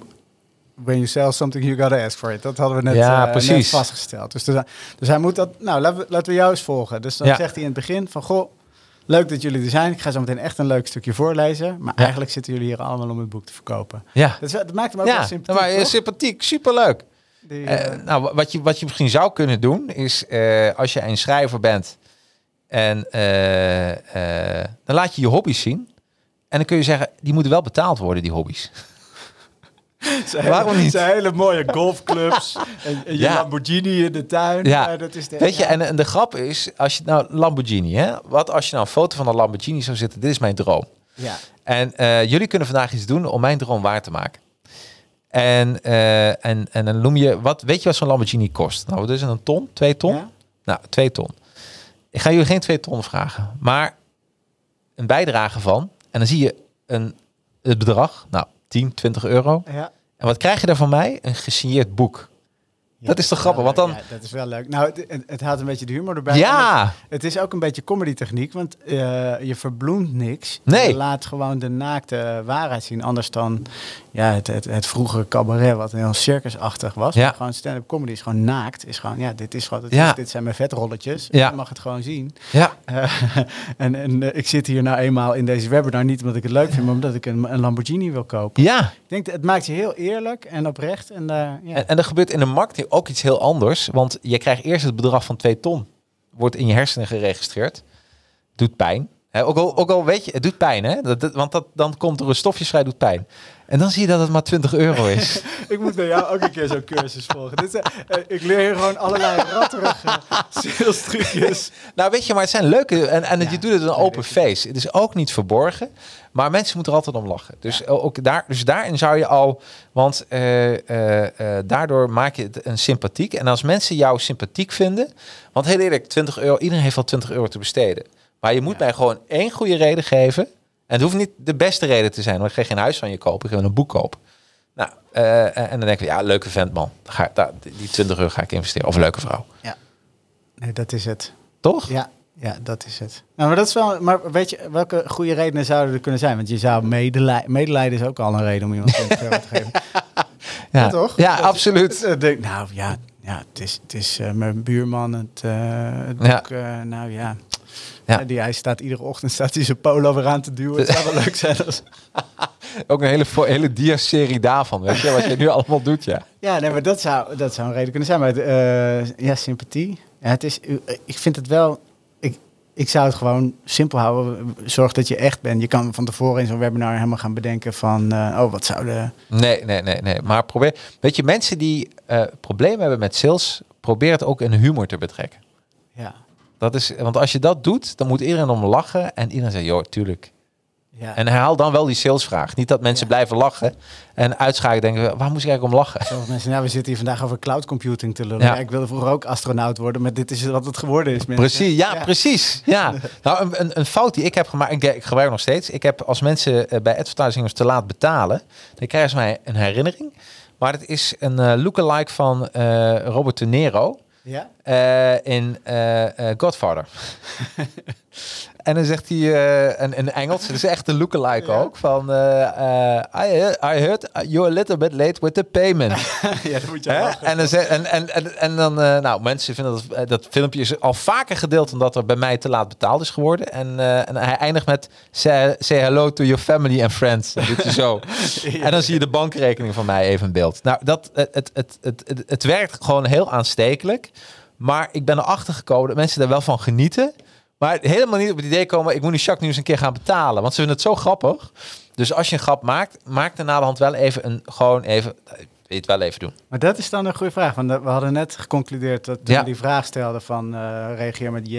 when you sell something, you gotta ask for it. Dat hadden we net, Ja, eh, net vastgesteld. Dus, dus, dus hij moet dat... Nou, laten we, laten we jou eens volgen. Dus dan Ja. zegt hij in het begin van... Goh, leuk dat jullie er zijn. Ik ga zo meteen echt een leuk stukje voorlezen. Maar Ja. eigenlijk zitten jullie hier allemaal om het boek te verkopen. ja. Dat, maakt hem ook wel Ja, sympathiek, maar, eh, toch? sympathiek, superleuk. Die, Eh, eh, nou, wat je, wat je misschien zou kunnen doen, is eh, als je een schrijver bent en eh, eh, dan laat je je hobby's zien. En dan kun je zeggen, die moeten wel betaald worden, die hobby's. Zijn Waarom niet? Zijn hele mooie golfclubs. en, en je Ja. Lamborghini in de tuin. Ja. Ja, dat is de, Weet je, en, en de grap is, als je nou Lamborghini, hè? Wat als je nou een foto van een Lamborghini zou zitten, dit is mijn droom. Ja. En eh, jullie kunnen vandaag iets doen om mijn droom waar te maken. En, eh, en, en dan noem je, wat, weet je wat zo'n Lamborghini kost? Nou, het, een ton? Twee ton? Ja? Nou, twee ton. Ik ga jullie geen twee ton vragen, maar een bijdrage van. En dan zie je een, het bedrag, nou, 10, 20 euro. Ja. En wat krijg je daar van mij? Een gesigneerd boek. Ja, Dat is toch grappig, want dan- Ja, dat is wel leuk. Nou, het, het, haalt een beetje de humor erbij. Ja, Het, het is ook een beetje comedy techniek, want eh, je verbloemt niks. Nee. Je laat gewoon de naakte waarheid zien. Anders dan ja, het, het, het vroegere cabaret, wat heel circusachtig was. Ja. Gewoon stand-up comedy is gewoon naakt. Is gewoon, ja, dit is gewoon, dit, Ja. is- dit zijn mijn vetrolletjes. Ja. Je mag het gewoon zien. Ja, Eh, en en eh, ik zit hier nou eenmaal in deze webinar niet omdat ik het leuk vind, maar omdat ik een, een Lamborghini wil kopen. ja. Ik denk, dat het maakt je heel eerlijk en oprecht. En, eh, ja. En, en er gebeurt in de marketing ook iets heel anders. Want je krijgt eerst het bedrag van 2 ton. Wordt in je hersenen geregistreerd. Doet pijn. Ook, al, ook al weet je, het doet pijn. Hè? Dat, dat- want dat, dan komt er een stofje vrij, doet pijn. En dan zie je dat het maar 20 euro is. Ik moet bij jou ook een keer zo'n cursus volgen. Dit eh, ik leer hier gewoon allerlei ratterige sales trucjes. nou weet je, maar het zijn leuke... En, en Ja, je doet het een open face. Het is ook niet verborgen. Maar mensen moeten er altijd om lachen. Dus, ook daar, dus daarin zou je al... Want eh, eh, daardoor maak je het een sympathiek. En als mensen jou sympathiek vinden... Want heel eerlijk, 20 euro... Iedereen heeft wel 20 euro te besteden. Maar je moet mij gewoon één goede reden geven. En het hoeft niet de beste reden te zijn. Want ik ga geen huis van je kopen. Ik ga een boek kopen. Nou, eh, en dan denk ik, ja, leuke vent man. Ga, daar, die 20 euro ga ik investeren. Of leuke vrouw. Nee, dat is het. Toch? Ja, ja, dat is het. Nou, maar dat is wel. Maar weet je, welke goede redenen zouden er kunnen zijn? Want je zou medelijden, medelijden is ook al een reden om iemand 20 euro te geven. Ja, toch? Ja, Dat- absoluut. Denk, nou ja, ja, het is, het is eh, mijn buurman, het, eh, het Ja. boek. eh, nou ja. Ja. Die, hij staat iedere ochtend staat hij zijn polo weer aan te duwen. Het zou wel leuk zijn als... Ook een hele, hele dia-serie daarvan. Weet je, wat je nu allemaal doet, ja. Ja, nee, maar dat zou, dat zou een reden kunnen zijn. Maar eh, ja, sympathie. Ja, het is, ik vind het wel... Ik, ik zou het gewoon simpel houden. Zorg dat je echt bent. Je kan van tevoren in zo'n webinar helemaal gaan bedenken van... eh, oh, wat zou de... Nee, nee, nee, nee. Maar probeer... Weet je, mensen die eh, problemen hebben met sales... probeer het ook in humor te betrekken. Ja, Dat is, want als je dat doet, dan moet iedereen om lachen. En iedereen zegt, joh, tuurlijk. ja. En herhaal dan wel die salesvraag. Niet dat mensen Ja. blijven lachen. En uitschakelen denken, waar moest ik eigenlijk om lachen? Sommige mensen, nou, we zitten hier vandaag over cloud computing te lullen. Ja. Ik wilde vroeger ook astronaut worden, maar dit is wat het geworden is. mensen. Precies, ja, precies. Ja. Nou, een, een, fout die ik heb gemaakt, ik, ik gebruik nog steeds. Ik heb als mensen eh, bij advertisingers te laat betalen, dan krijgen ze mij een herinnering. Maar het is een eh, lookalike van eh, Robert De Niro Ja? eh, in eh, eh, Godfather. en dan zegt hij uh, in, in Engels, het is echt een lookalike Ja. ook, van eh, eh, I, heard- I heard you're a little bit late with the payment. ja, dat moet je. En dan, en, en, en, en dan eh, nou, mensen vinden dat, eh, dat filmpje is al vaker gedeeld omdat er bij mij te laat betaald is geworden. En, eh, en hij eindigt met say, say hello to your family and friends. Dat doet hij zo. En dan zie je de bankrekening van mij even in beeld. Nou, dat, het, het, het, het, het, het werkt gewoon heel aanstekelijk. Maar ik ben erachter gekomen dat mensen daar wel van genieten. Maar helemaal niet op het idee komen, ik moet nu Jacques nu eens een keer gaan betalen. Want ze vinden het zo grappig. Dus als je een grap maakt, maak er na de hand wel even een, gewoon even, het wel even doen. Maar dat is dan een goede vraag. Want we hadden net geconcludeerd dat toen Ja. die vraag stelden van eh, reageer met J,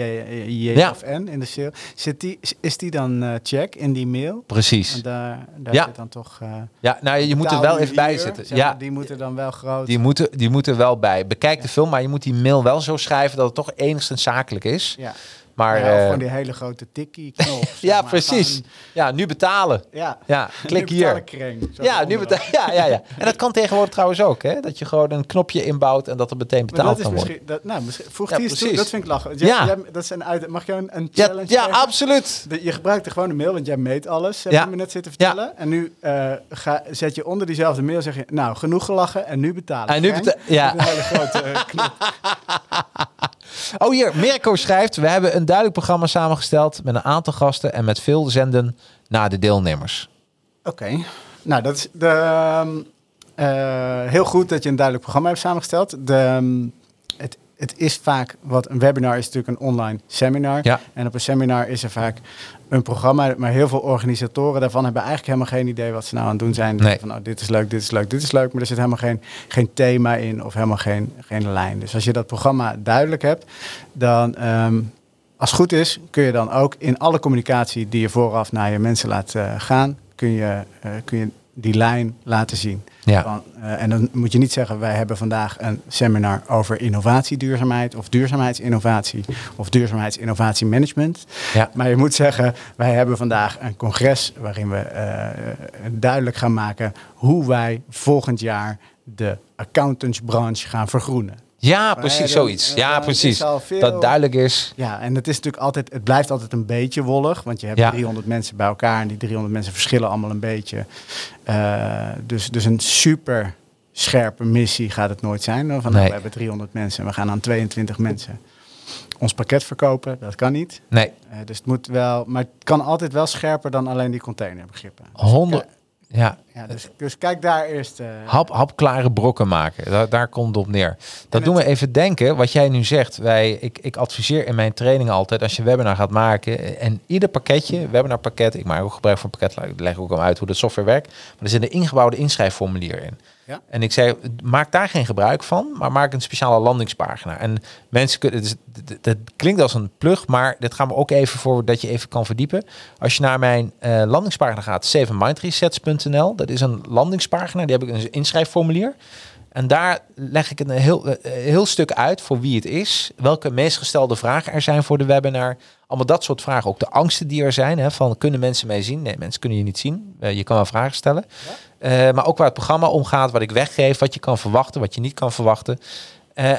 J Ja. of N in de sale. Zit die, is die dan eh, check in die mail? Precies. Want daar, daar Ja. zit dan toch... eh, Ja, nou, je moet er wel even bij zitten. zeg Ja, Die moeten dan wel groot... die moeten, die moeten wel bij. Bekijk de film, maar je moet die mail wel zo schrijven dat het toch enigszins zakelijk is. ja. Maar ja, eh, gewoon die hele grote tikkie-knop. ja, maar. precies. Ja, nu betalen. ja. Ja, klik hier. betalen Ja, nu betaal. Ja, ja, ja. En dat kan tegenwoordig trouwens ook, hè? Dat je gewoon een knopje inbouwt en dat er meteen Maar betaald dat is kan worden. misschien, dat, nou, misschien, voeg Ja, die eens toe, dat vind ik lachen. Jij- Ja. jij- dat is een uit, mag je een, een Ja, challenge ja geven? absoluut. De- je gebruikt er gewoon een mail, want jij meet alles, heb Ja. je me net zitten Ja. vertellen. En nu eh, ga, zet je onder diezelfde mail, zeg je, nou, genoeg gelachen en nu betalen. En nu Kreng. beta- ja. Een hele grote eh, knop. Oh, hier, Mirko schrijft: We hebben een duidelijk programma samengesteld met een aantal gasten en met veel zenden naar de deelnemers. Oké, nou, dat is de, ehm, eh, heel goed dat je een duidelijk programma hebt samengesteld. De, ehm, het, is vaak, wat een webinar is natuurlijk een online seminar. Ja. En op een seminar is er vaak een programma, maar heel veel organisatoren daarvan hebben eigenlijk helemaal geen idee wat ze nou aan het doen zijn. Nee. Van, nou, dit is leuk, dit is leuk, dit is leuk, maar er zit helemaal geen, geen thema in of helemaal geen, geen lijn. Dus als je dat programma duidelijk hebt, dan, ehm, als het goed is, kun je dan ook in alle communicatie die je vooraf naar je mensen laat eh, gaan, kun je, eh, kun je die lijn laten zien. Ja. Van, eh, en dan moet je niet zeggen, wij hebben vandaag een seminar over innovatieduurzaamheid of duurzaamheidsinnovatie of duurzaamheidsinnovatiemanagement. Ja. Maar je moet zeggen, wij hebben vandaag een congres waarin we eh, duidelijk gaan maken hoe wij volgend jaar de accountantsbranche gaan vergroenen. Ja, precies, zoiets. Ja, precies. veel- Dat duidelijk is. Ja, en het is natuurlijk altijd, het blijft altijd een beetje wollig, want je hebt Ja. 300 mensen bij elkaar en die 300 mensen verschillen allemaal een beetje. Eh, dus, dus een super scherpe missie gaat het nooit zijn. Van, nou, we hebben 300 mensen en we gaan aan 22 mensen ons pakket verkopen. Dat kan niet. Nee, Eh, dus het moet wel, maar het kan altijd wel scherper dan alleen die containerbegrippen. Dus, honderd. Ja, ja, dus, dus kijk daar eerst. eh, hap, hapklare brokken maken. Daar, daar komt het op neer. Dat En doen we even denken. Wat jij nu zegt. Wij, ik, ik adviseer in mijn training altijd. Als je een webinar gaat maken. En ieder pakketje. Webinar pakket. Ik maak ook gebruik van pakket. Ik leg ook al uit hoe de software werkt. Maar er zit een ingebouwde inschrijfformulier in. Ja. En ik zei, maak daar geen gebruik van, maar maak een speciale landingspagina. En mensen kunnen, het- het klinkt als een plug, maar dit gaan we ook even voor dat je even kan verdiepen. Als je naar mijn eh, landingspagina gaat, 7mindresets.nl, dat is een landingspagina, die heb ik een inschrijfformulier. En daar leg ik een heel, eh, heel stuk uit voor wie het is, welke meest gestelde vragen er zijn voor de webinar. Allemaal dat soort vragen. Ook de angsten die er zijn. Hè, van kunnen mensen mij zien? Nee, mensen kunnen je niet zien. Eh, je kan wel vragen stellen. Eh, maar ook waar het programma om gaat, wat ik weggeef, wat je kan verwachten, wat je niet kan verwachten.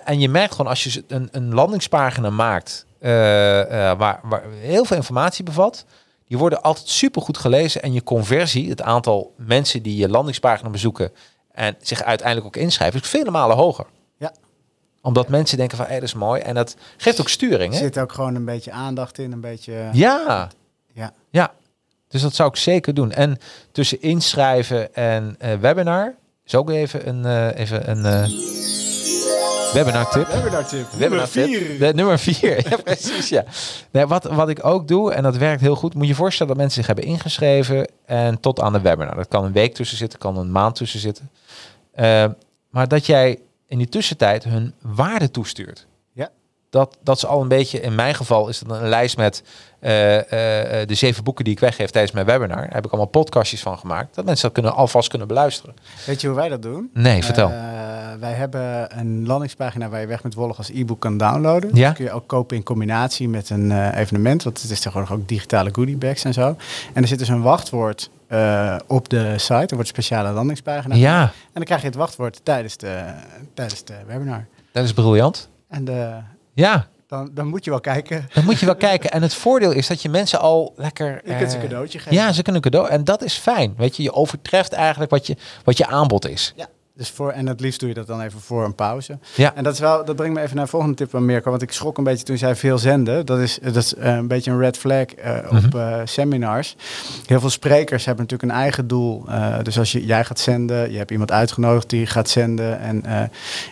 En je merkt gewoon als je een, een landingspagina maakt waar, waar heel veel informatie bevat, die worden altijd super goed gelezen en je conversie, het aantal mensen die je landingspagina bezoeken en zich uiteindelijk ook inschrijven, is vele malen hoger. Ja. Omdat mensen denken van, hé, dat is mooi. En dat geeft ook sturing. er Hè? zit ook gewoon een beetje aandacht in, een beetje. Ja, ja. ja. Dus dat zou ik zeker doen. En tussen inschrijven en eh, webinar is ook even een, eh, even een eh, webinar tip. Webinar tip. Webinar tip. De, nummer vier. ja, precies. Ja. Nee, wat, wat ik ook doe, en dat werkt heel goed, moet je je voorstellen dat mensen zich hebben ingeschreven en tot aan de webinar. Dat kan een week tussen zitten, kan een maand tussen zitten. Eh, maar dat jij in die tussentijd hun waarde toestuurt. Dat, dat is al een beetje, in mijn geval is dat een lijst met eh, eh, eh, de zeven boeken die ik weggeef tijdens mijn webinar. Daar heb ik allemaal podcastjes van gemaakt. Dat mensen dat kunnen, alvast kunnen beluisteren. Weet je hoe wij dat doen? Nee, vertel. Wij hebben een landingspagina waar je weg met Wollig als e-book kan downloaden. Ja. Dat kun je ook kopen in combinatie met een evenement. Want het is tegenwoordig ook digitale goodiebags en zo. En er zit dus een wachtwoord op de site. Er wordt een speciale landingspagina. ja, En dan krijg je het wachtwoord tijdens de, tijdens de webinar. dat is briljant. En de, Ja, dan, dan moet je wel kijken. Dan moet je wel kijken. En het voordeel is dat je mensen al lekker... Je kunt ze eh, een cadeautje geven. Ja, ze kunnen een cadeau. En dat is fijn. Weet je, je overtreft eigenlijk wat je, wat je aanbod is. Ja. Dus voor, en het liefst doe je dat dan even voor een pauze. Ja. En dat, is wel, dat brengt me even naar de volgende tip van Mirko. Want ik schrok een beetje toen zij veel zenden. Dat is, dat is eh, een beetje een red flag eh, op Mhm. eh, seminars. Heel veel sprekers hebben natuurlijk een eigen doel. Eh, dus als je, jij gaat zenden, je hebt iemand uitgenodigd die gaat zenden. En eh,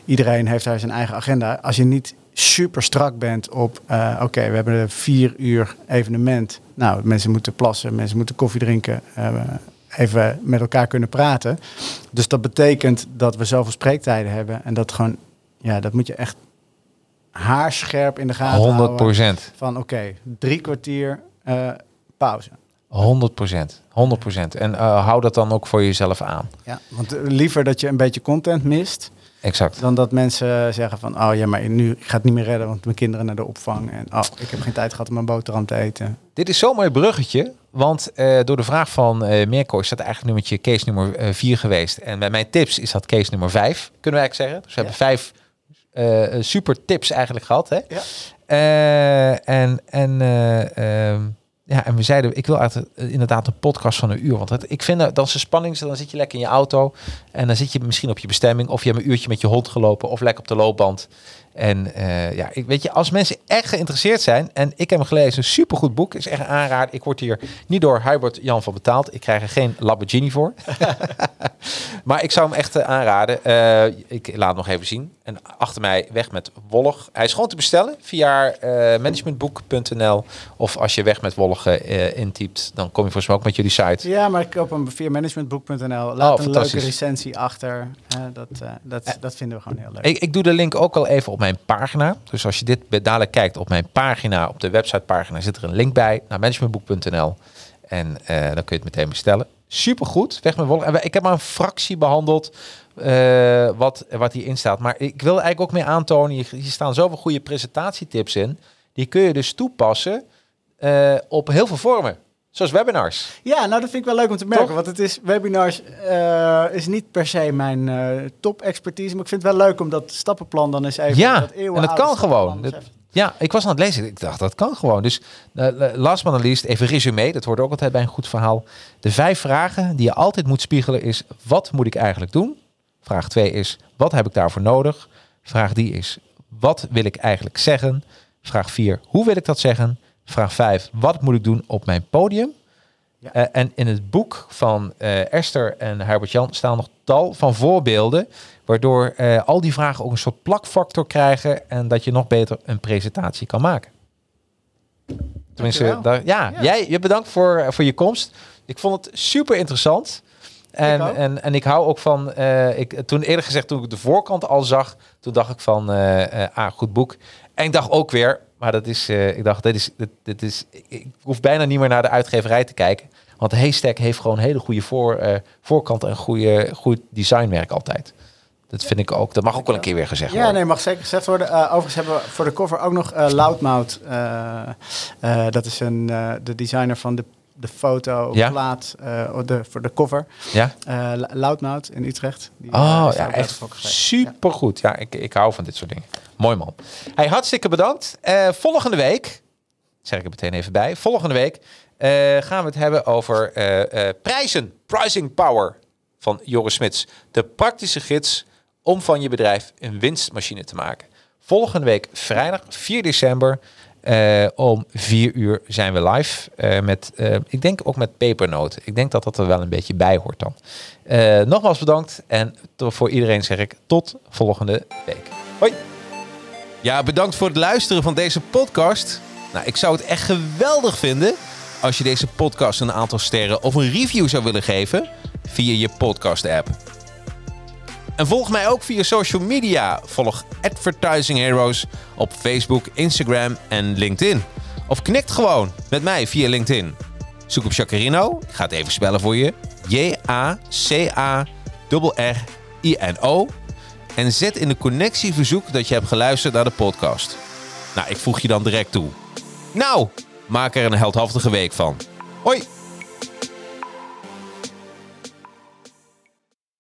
iedereen heeft daar zijn eigen agenda. Als je niet super strak bent op, eh, oké, we hebben een vier uur evenement. Nou, mensen moeten plassen, mensen moeten koffie drinken. eh, even met elkaar kunnen praten. Dus dat betekent dat we zoveel spreektijden hebben. En dat gewoon, ja, dat moet je echt haarscherp in de gaten 100 houden. procent. Van oké, drie kwartier eh, pauze. 100 procent. 100 procent. En eh, hou dat dan ook voor jezelf aan. Ja, want eh, liever dat je een beetje content mist, Exact. dan dat mensen zeggen van, oh ja, maar nu ik ga het niet meer redden, want mijn kinderen naar de opvang en oh, ik heb geen tijd gehad om een boterham te eten. Dit is zo'n mooi bruggetje. Want eh, door de vraag van eh Mirko is dat eigenlijk nummertje case nummer 4 geweest. En bij mijn tips is dat case nummer 5, kunnen we eigenlijk zeggen. Dus we hebben vijf eh, super tips eigenlijk gehad. Hè? Ja. Eh, en, en, eh, ehm, ja, en we zeiden, ik wil eigenlijk, eh, inderdaad een podcast van een uur. Want het, ik vind dat dan is de spanning, dan zit je lekker in je auto. En dan zit je misschien op je bestemming. Of je hebt een uurtje met je hond gelopen. Of lekker op de loopband. En eh, ja, ik weet je, als mensen echt geïnteresseerd zijn. En ik heb hem gelezen, een supergoed boek. Is echt aanrader. Ik word hier niet door Hubert Jan van betaald. Ik krijg er geen Lamborghini voor. maar ik zou hem echt eh, aanraden. Eh, ik laat het nog even zien. En achter mij weg met Wollig. Hij is gewoon te bestellen via eh, managementboek.nl. Of als je weg met Wollig eh, intypt, dan kom je volgens mij ook met jullie site. Ja, maar ik koop hem via managementboek.nl. Laat Oh, een leuke recensie achter. Eh, dat, dat, dat vinden we gewoon heel leuk. Ik, ik doe de link ook al even op mijn pagina. Dus als je dit dadelijk kijkt op mijn pagina, op de websitepagina, zit er een link bij naar managementboek.nl. En dan kun je het meteen bestellen. Supergoed, weg met. En we- ik heb maar een fractie behandeld eh, wat, wat hierin staat. Maar ik wil eigenlijk ook meer aantonen, hier, staan zoveel goede presentatietips in. Die kun je dus toepassen eh, op heel veel vormen. Zoals webinars. Ja, nou dat vind ik wel leuk om te merken. Toch? Want het is, webinars eh, is niet per se mijn eh, top-expertise. Maar ik vind het wel leuk om dat stappenplan dan eens even... Ja, dat en dat kan gewoon. Dat- Ja, ik was aan het lezen. Ik dacht, dat kan gewoon. Dus last but not least, even resume. Dat hoort ook altijd bij een goed verhaal. De vijf vragen die je altijd moet spiegelen is... wat moet ik eigenlijk doen? Vraag 2 is, wat heb ik daarvoor nodig? Vraag 3 is, wat wil ik eigenlijk zeggen? Vraag 4, hoe wil ik dat zeggen? Vraag 5, wat moet ik doen op mijn podium? Ja. Eh, en in het boek van eh, Esther en Herbert Jan staan nog tal van voorbeelden, waardoor eh, al die vragen ook een soort plakfactor krijgen en dat je nog beter een presentatie kan maken. Tenminste, daar, ja, Ja. jij je bedankt voor, voor je komst. Ik vond het super interessant. En, ook. en, en ik hou ook van, eh, ik, toen eerder gezegd, toen ik de voorkant al zag, toen dacht ik van, eh, ah, goed boek. En ik dacht ook weer, maar dat is, ik dacht, dit is, dit, dit is, ik, ik hoef bijna niet meer naar de uitgeverij te kijken. Want Haystack heeft gewoon hele goede voor, voorkant en goede, goed designwerk altijd. Dat vind ik ook, dat mag ook wel een keer weer gezegd Ja, worden. nee, mag zeker gezegd worden. Overigens hebben we voor de cover ook nog eh Loudmouth. dat is een, de designer van de, de foto, Ja. plaat, eh, de, voor de cover. Ja? Eh, Loudmouth in Utrecht. Die, eh, Oh heeft ja, echt letterlijk geschreven. super goed. Ja, ik, ik hou van dit soort dingen. Mooi man. Hey, hartstikke bedankt. Eh, volgende week, zeg ik er meteen even bij. Volgende week eh, gaan we het hebben over eh, eh, prijzen. Pricing Power van Joris Smits. De praktische gids om van je bedrijf een winstmachine te maken. Volgende week vrijdag 4 december eh, om 4 uur zijn we live. eh, met, eh, ik denk ook met pepernoten. Ik denk dat dat er wel een beetje bij hoort dan. Nogmaals bedankt en voor iedereen zeg ik tot volgende week. Hoi! Ja, bedankt voor het luisteren van deze podcast. Nou, ik zou het echt geweldig vinden als je deze podcast een aantal sterren of een review zou willen geven via je podcast-app. En volg mij ook via social media. Volg Advertising Heroes op Facebook, Instagram en LinkedIn. Of knikt gewoon met mij via LinkedIn. Zoek op Jacarino. Ik ga het even spellen voor je. J-A-C-A-R-R-I-N-O. En zet in de connectieverzoek dat je hebt geluisterd naar de podcast. Nou, ik voeg je dan direct toe. Nou, maak er een heldhaftige week van. Hoi!